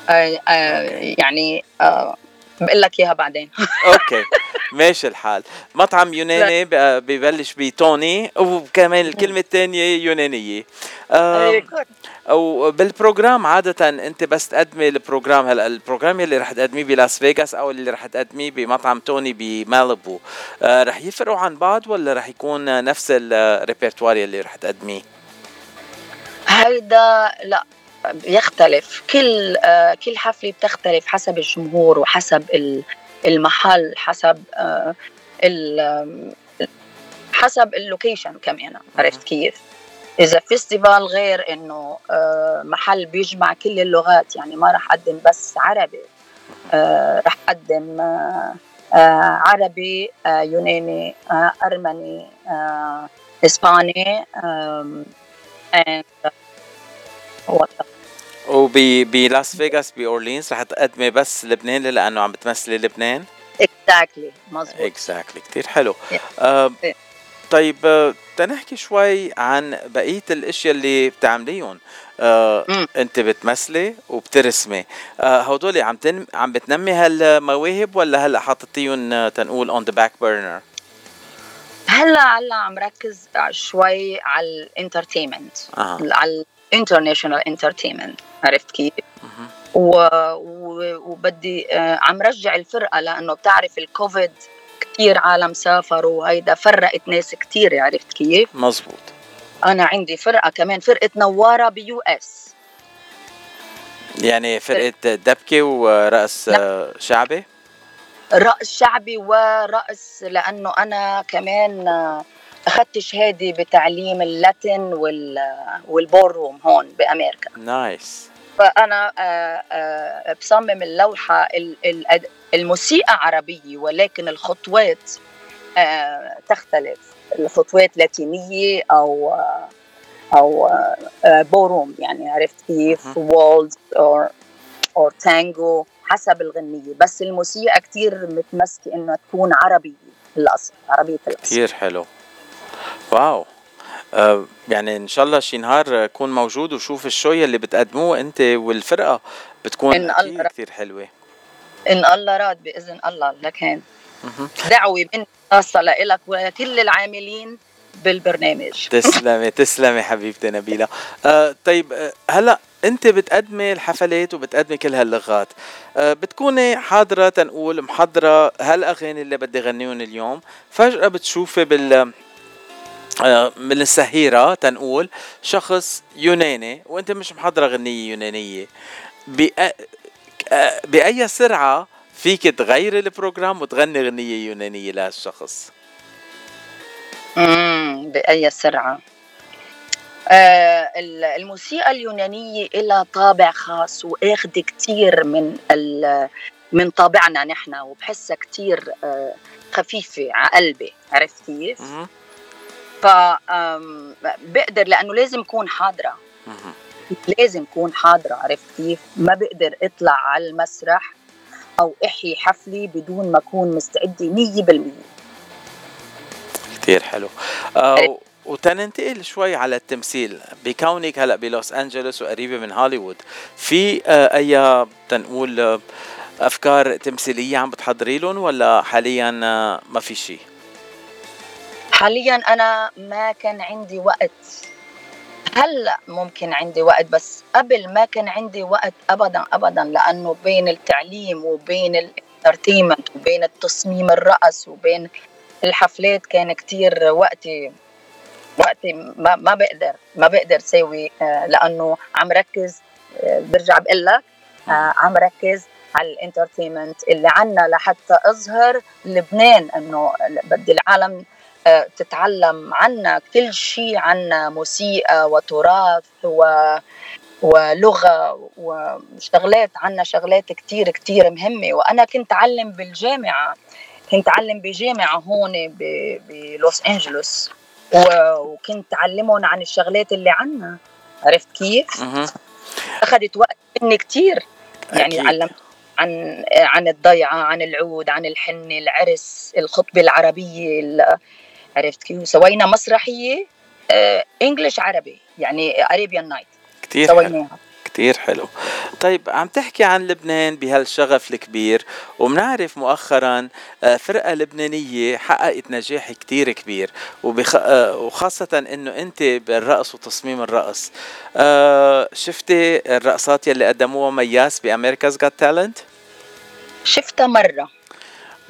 uh, uh, يعني uh, بقول لك إياها بعدين. okay. ماشي الحال. مطعم يوناني ببلش بتوني وكمان الكلمة الثانية يونانية. آم، أو بال program عادة أنت بس تقدمي ال program. هلأ ال program يلي رح تقدميه بلاس فيغاس أو اللي رح تقدميه بمطعم توني بمالبو آه، رح يفرقوا عن بعض ولا رح يكون نفس ال repertoire يلي رح تقدميه؟ هيدا لا. بيختلف كل آه كل حفلة بتختلف حسب الجمهور وحسب ال- المحل حسب آه حسب ال location كمان عرفت كيف؟ إذا festival غير إنه آه محل بيجمع كل اللغات يعني ما رح أقدم بس عربي آه آه عربي يوناني أرمني إسباني آم، and what وبلاس فيغاس باورلينز رح تقدمي بس لبنان لأنه عم بتمثلي لبنان؟ exactly مظبوط. exactly كثير حلو. آه طيب آه، تنحكي شوي عن بقية الأشياء اللي بتعمليهم. آه أنت بتمثلي وبترسمي. آه هدول عم تن... عم بتنمي هالمواهب ولا هلأ حاططيهم آه، تنقول on the back burner هلأ هلأ عم ركز شوي على ال entertainment آه. على ال international entertainment. عرفت كيف؟ و... و... وبدي آه، عم رجع الفرقة لأنه بتعرف الكوفيد كثير عالم سافروا وهيدا فرقت ناس كثير عرفت كيف؟ مزبوط أنا عندي فرقة كمان فرقة نوارة ب US. يعني فرقة دبكة ورقص آه، شعبي؟ رقص شعبي ورقص لأنه أنا كمان آه، أخذت شهادة بتعليم ال Latin وال وال ballroom هون بأمريكا. nice فأنا آه، آه، بصمم اللوحة ال- ال- الموسيقى عربية ولكن الخطوات آه، تختلف. الخطوات لاتينية أو أو ballroom يعني عرفت كيف؟ waltz أو أو تانجو حسب الغنية. بس الموسيقى كتير متمسكة إنه تكون عربية الأصل عربية الأصل. كثير حلو. wow. آه يعني إن شاء الله شي نهار اكون موجود وشوف ال show اللي بتقدموه أنت والفرقة بتكون إن الله- كثير حلوة. إن الله راد بإذن الله لكن مهم. دعوة مني خاصة لإلك ولكل العاملين بالبرنامج. تسلمي تسلمي حبيبتي نبيلة. آه طيب آه هلأ أنت بتقدمي الحفلات وبتقدمي كل هاللغات. آه بتكوني حاضرة تنقول محضرة هالأغاني اللي بدي غنيهم اليوم. فجأة بتشوفي بال من السهيرة تنقول شخص يوناني وأنت مش محضرة غنية يونانية. بأ... آه، بأي سرعة فيك تغيري البروجرام وتغني غنية يونانية لهالشخص؟ امم بأي سرعة. آه ال- الموسيقى اليونانية لها طابع خاص واخد كتير من ال- من طابعنا نحن وبحسها كتير آه خفيفة على قلبي عرفت كيف؟ ف بقدر لأنه لازم أكون حاضرة. لازم أكون حاضرة عرفت كيف؟ ما بقدر أطلع على المسرح أو أحيي حفلي بدون ما مستعدة مية بالمية. كتير حلو. آه وتننتقل شوي على التمثيل. بكونك هلا بلوس انجلوس وقريبة من هوليوود. في آه أي تنقول آه أفكار تمثيلية عم بتحضري لهم ولا حاليا ما في شيء حاليا أنا ما كان عندي وقت. هلا ممكن عندي وقت؟ بس قبل ما كان عندي وقت ابدا ابدا لأنه بين التعليم وبين الانترتينمنت وبين التصميم الرقص وبين الحفلات كان كتير وقتي وقتي ما, ما بقدر ما بقدر سوي آه، لأنه عم ركز آه، برجع بقول لك آه، عم ركز على الانترتينمنت اللي عنا لحتى أظهر لبنان إنه بدي العالم تتعلم عنا كل شيء عنا موسيقى وتراث و ولغة وشغلات عنا شغلات كتير كتير مهمة. وأنا كنت أعلم بالجامعة كنت أعلم بجامعة هون بلوس أنجلوس. وكنت أعلمهم عن الشغلات اللي عنا. عرفت كيف؟ أخذت وقت مني كتير. يعني أكيد. علمت عن عن الضيعة عن العود عن الحنة العرس الخطبة العربية ال- عرفت كيف؟ سوينا مسرحية English عربي يعني Arabian Night حلو. سويناها. كتير حلو. طيب عم تحكي عن لبنان بهالشغف الكبير ومنعرف مؤخرا آه، فرقة لبنانية حققت نجاح كتير كبير وبخ... آه، وخاصة إنه أنت بالرقص وتصميم الرقص. آه، شفتي الرقصات يلي قدموها مياس بأمريكا's Got تالنت شفتها مرة.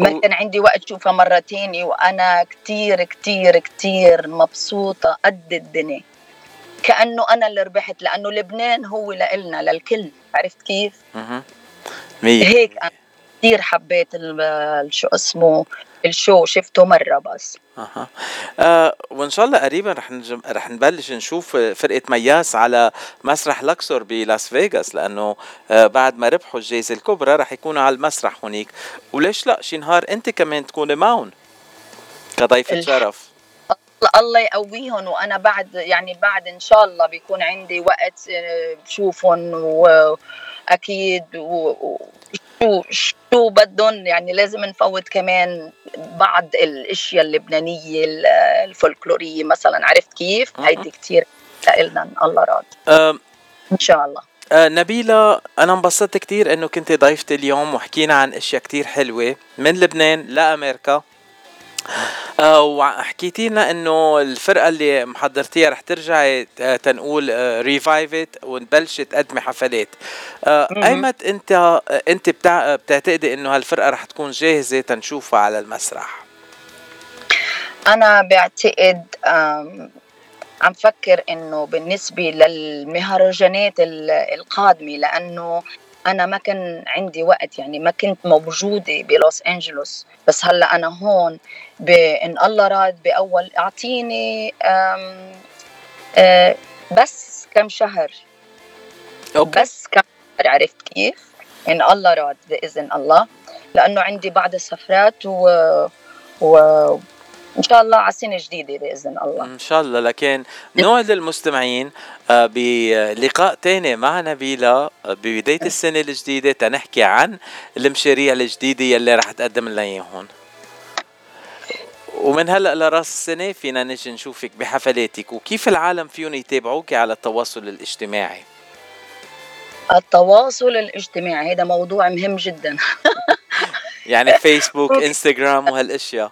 ما كان عندي وقت شوفها مرة تاني وأنا كتير كتير كتير مبسوطة قد الدنيا. كأنه أنا اللي ربحت لأنه لبنان هو لإلنا للكل. عرفت كيف؟ مية. هيك أنا كتير حبيت شو اسمه ال show شفته مرة بس. أها. آه وإن شاء الله قريبا رح نجم... رح نبلش نشوف فرقة مياس على مسرح لكسور بلاس فيغاس لأنه آه بعد ما ربحوا الجائزه الكبرى رح يكونوا على المسرح هونيك وليش لا؟ شي نهار أنت كمان تكوني معهم كضيفة الح- شرف. الله- يقويهم وأنا بعد يعني بعد إن شاء الله بيكون عندي وقت آه، بشوفهم وأكيد و- شو شو بدهم؟ يعني لازم نفوت كمان بعض الأشياء اللبنانية ال- الفولكلورية مثلا. عرفت كيف؟ هيدي كثير لنا الله راضي. إن شاء الله. آه نبيلة أنا انبسطت كتير إنه كنت ضيفتي اليوم وحكينا عن أشياء كتير حلوة من لبنان لأمريكا. وحكيتي لنا إنه الفرقة اللي محضرتيها رح ترجعي آه تنقول ريفايفت ونبلش تقدمي حفلات آه أنت آه أنت بتع... بتعتقدي إنه هالفرقة رح تكون جاهزة تنشوفها على المسرح؟ أنا بعتقد عم فكر إنه بالنسبة للمهرجانات ال- القادمة أنا ما كان عندي وقت يعني ما كنت موجودة بلوس أنجلوس بس هلأ أنا هون بإن الله راد بأول أعطيني آم، آه، بس كم شهر أوكي. بس كم شهر عرفت كيف؟ إن الله راد بإذن الله لأنه عندي بعض السفرات و, و... إن شاء الله على سنه جديده بإذن الله. إن شاء الله. لكن نوعد للمستمعين آه، بلقاء تاني مع نبيلة آه، ببداية السنة الجديدة تنحكي عن المشاريع الجديدة يلي رح تقدم لنا إياهم. ومن هلأ لرأس السنة فينا نجي نشوفك بحفلاتك وكيف العالم فيهم يتابعوك على التواصل الاجتماعي؟ التواصل الاجتماعي هذا موضوع مهم جدا. يعني فيسبوك انستغرام وهالأشياء.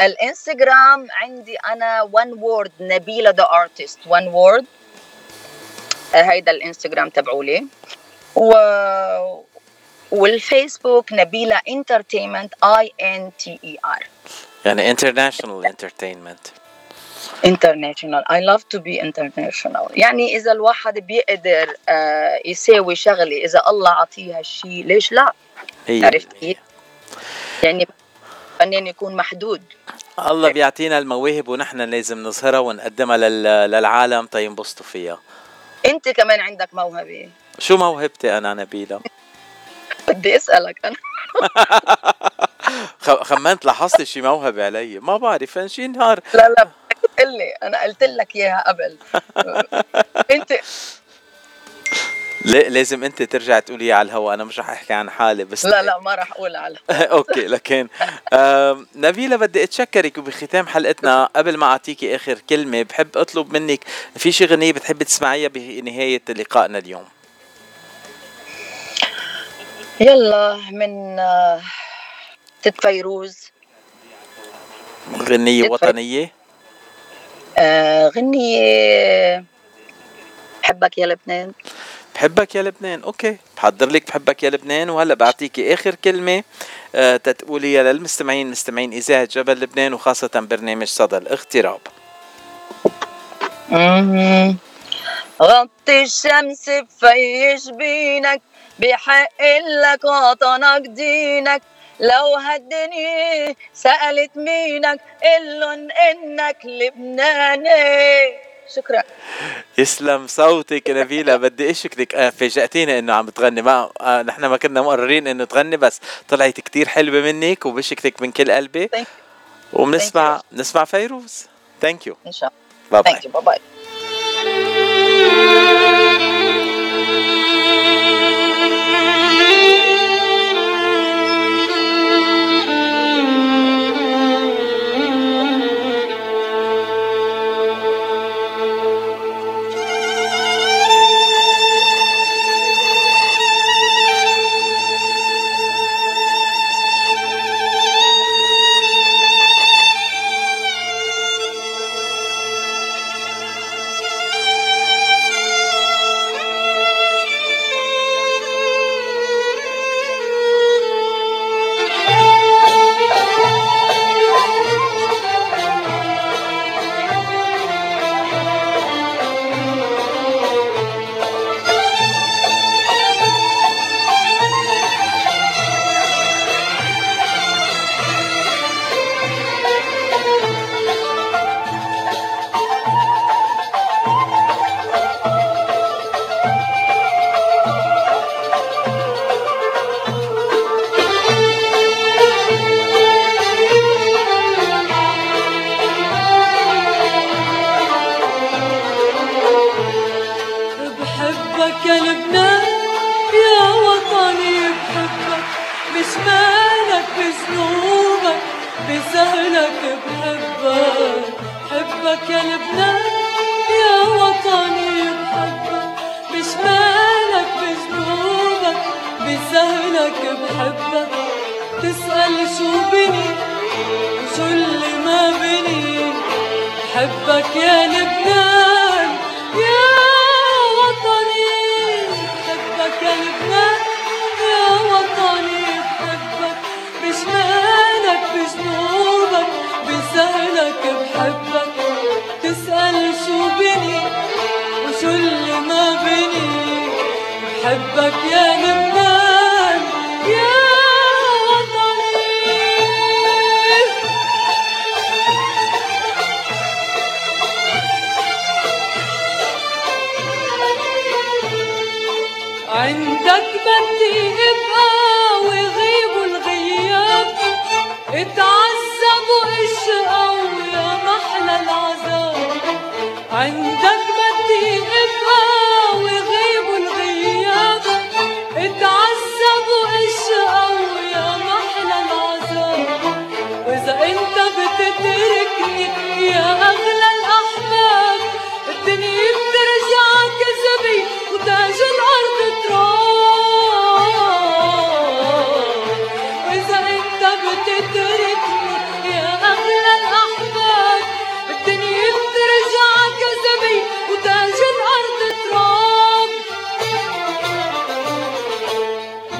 الانستغرام عندي أنا one word نبيلة the artist one word هيدا الانستغرام تبعولي. و والفيسبوك نبيلة entertainment E N T E R يعني international entertainment international. I love to be international. يعني إذا الواحد بيقدر آه، يساوي شغلة إذا الله عطيه هالشيء ليش لا؟ هي عرفت كيف يعني فنان يكون محدود. الله بيعطينا المواهب ونحن لازم نظهرها ونقدمها لل- للعالم. تينبسطوا فيها. أنت كمان عندك موهبة. شو موهبتي أنا نبيلة؟ بدي أسألك أنا. خ- خمنت لاحظت شي موهبة علي. ما بعرف شي نهار لا لا قل لي أنا قلت لك إياها قبل. لا- لازم انت ترجع تقولي على الهوا أنا مش رح أحكي عن حالي بس لا لا ما راح أقول على أوكي لكن نبيلة بدي أتشكرك وبختام حلقتنا قبل ما أعطيكي آخر كلمة. بحب أطلب منك في شي غنية بتحبي تسمعيها بنهاية لقائنا اليوم؟ يلا من آه، ست فيروز. غنية وطنية؟ آه، غنية بحبك يا لبنان. بحبك يا لبنان. أوكي بحضر لك بحبك يا لبنان وهلأ بعطيكي آخر كلمة آه، تتقوليها للمستمعين مستمعين إذاعة جبل لبنان وخاصة برنامج صدى الاغتراب. غطي الشمس بفي جبينك بحق لك وطنك دينك. لو هالدنيا سألت مينك قلن إنك لبناني. شكرا. يسلم صوتك نبيلة. بدي أشكرك. آه، فاجأتينا إنه عم تغني. ما آه، نحن ما كنا مقررين إنه تغني بس طلعت كتير حلوة منك وبشكرك من كل قلبي. وبنسمع نسمع فيروز. ثانك يو إن شاء الله. باي باي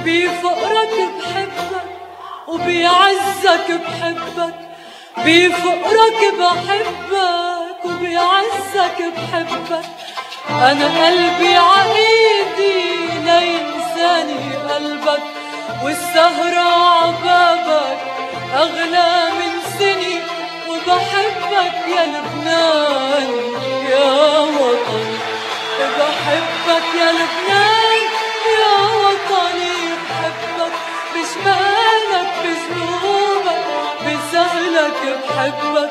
بفقرك بحبك وبيعزك بحبك بفقرك بحبك وبيعزك بحبك. أنا قلبي عقيدي لينساني قلبك. والسهرة عبابك أغلى من سني. وبحبك يا لبنان يا وطني. بحبك يا لبنان يا وطني. بحبك بشمالك بجنوبك بسهلك بحبك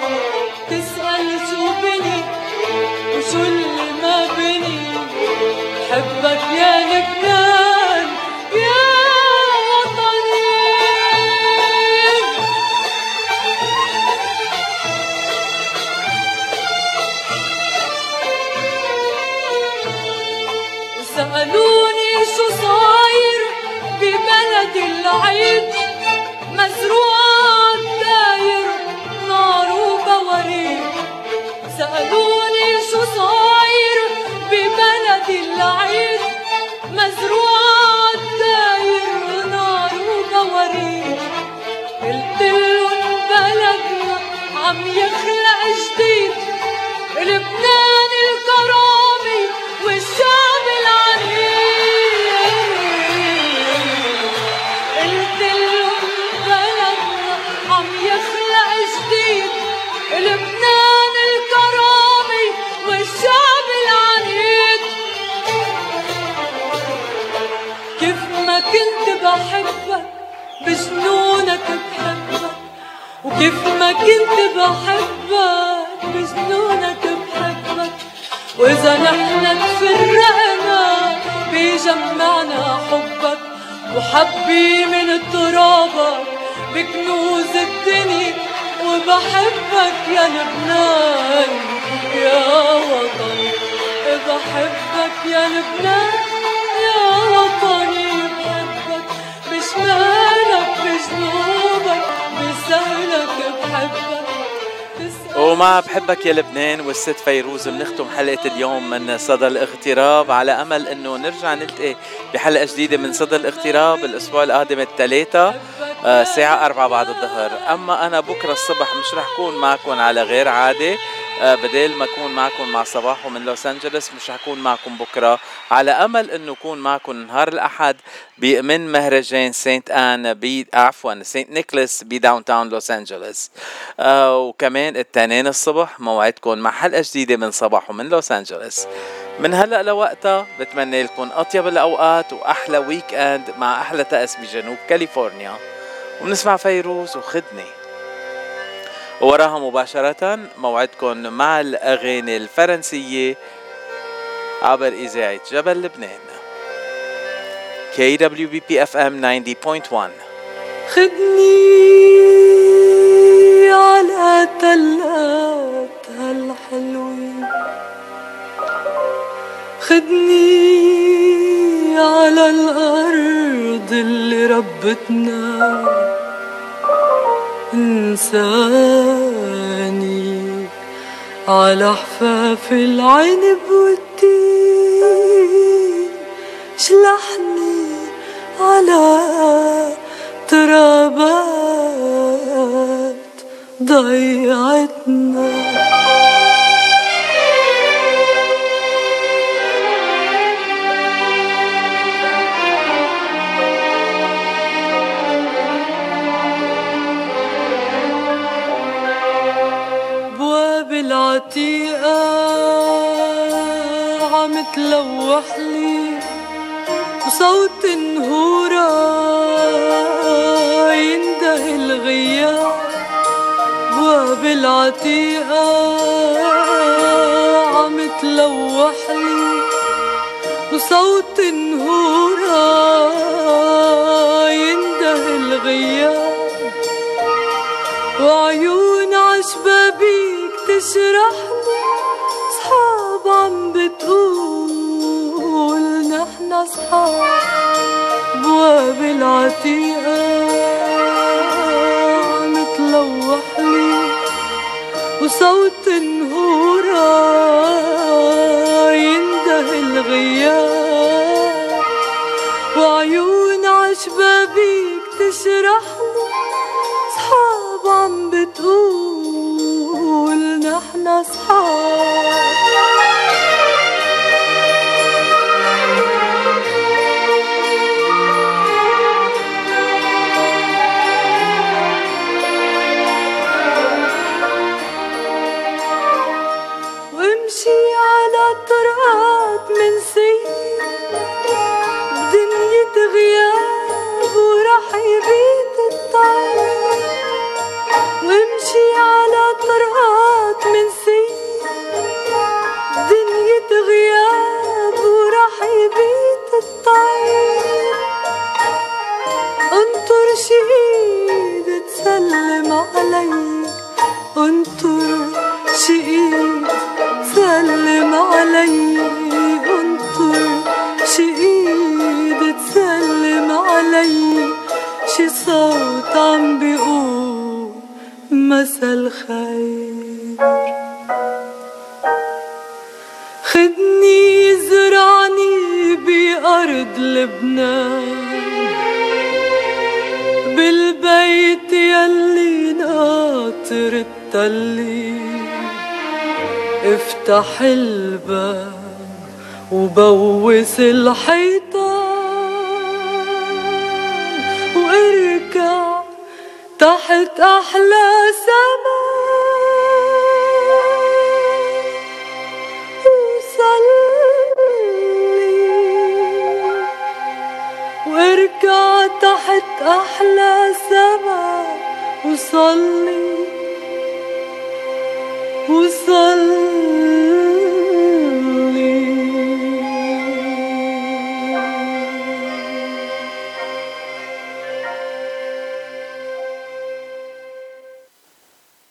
تسأل شو بني وشو اللي ما بني. بحبك يا لبنان Yeah. ما كنت بحبك بجنونك بحبك. وإذا نحن تفرقنا بيجمعنا حبك. وحبي من ترابك بكنوز الدنيا. وبحبك يا لبنان يا وطن بحبك يا لبنان يا وطني. ومع بحبك يا لبنان والست فيروز بنختم حلقة اليوم من صدى الاغتراب. على أمل أنه نرجع نلتقي بحلقة جديدة من صدى الاغتراب الأسبوع القادم الثلاثة آه، ساعة أربعة بعد الظهر. أما أنا بكرة الصبح مش رح كون معكم على غير عادة. آه، بدل ما أكون معكم مع صباح من لوس انجلوس مش حكون معكم بكرة. على أمل إنه اكون معكم نهار الأحد من مهرجان Saint Anne بي عفوا Saint Nicholas ب downtown لوس انجلوس آه وكمان التنين الصبح موعدكم مع حلقة جديدة من صباح من لوس انجلوس من هلأ لوقتها بتمنى لكم أطيب الأوقات وأحلى weekend مع أحلى طقس بجنوب كاليفورنيا. ونسمع فيروز وخدني وراها مباشرة موعدكم مع الأغاني الفرنسية عبر إذاعة جبل لبنان. KWBP FM 90.1 خدني على تلات هالحلوين خدني على الأرض اللي ربتنا على حفاف العنب والتين شلحني على ترابات ضيعتنا. وصوت نهورة ينده الغياب بواب العتيقة عم تلوح لي وصوت نهورة ينده الغياب وعيون عشبابيك تشرحني. نحنا صحاب بواب العتيقة عم تلوح لي وصوت نهورة ينده الغياب وعيون عشبابيك تشرحني صحاب عم بتقول نحنا صحاب لبنان بالبيت يلي ناطر التلي. افتح الباب وبوس الحيطان واركع تحت أحلى سما. تحت أحلى سما وصلي وصلي.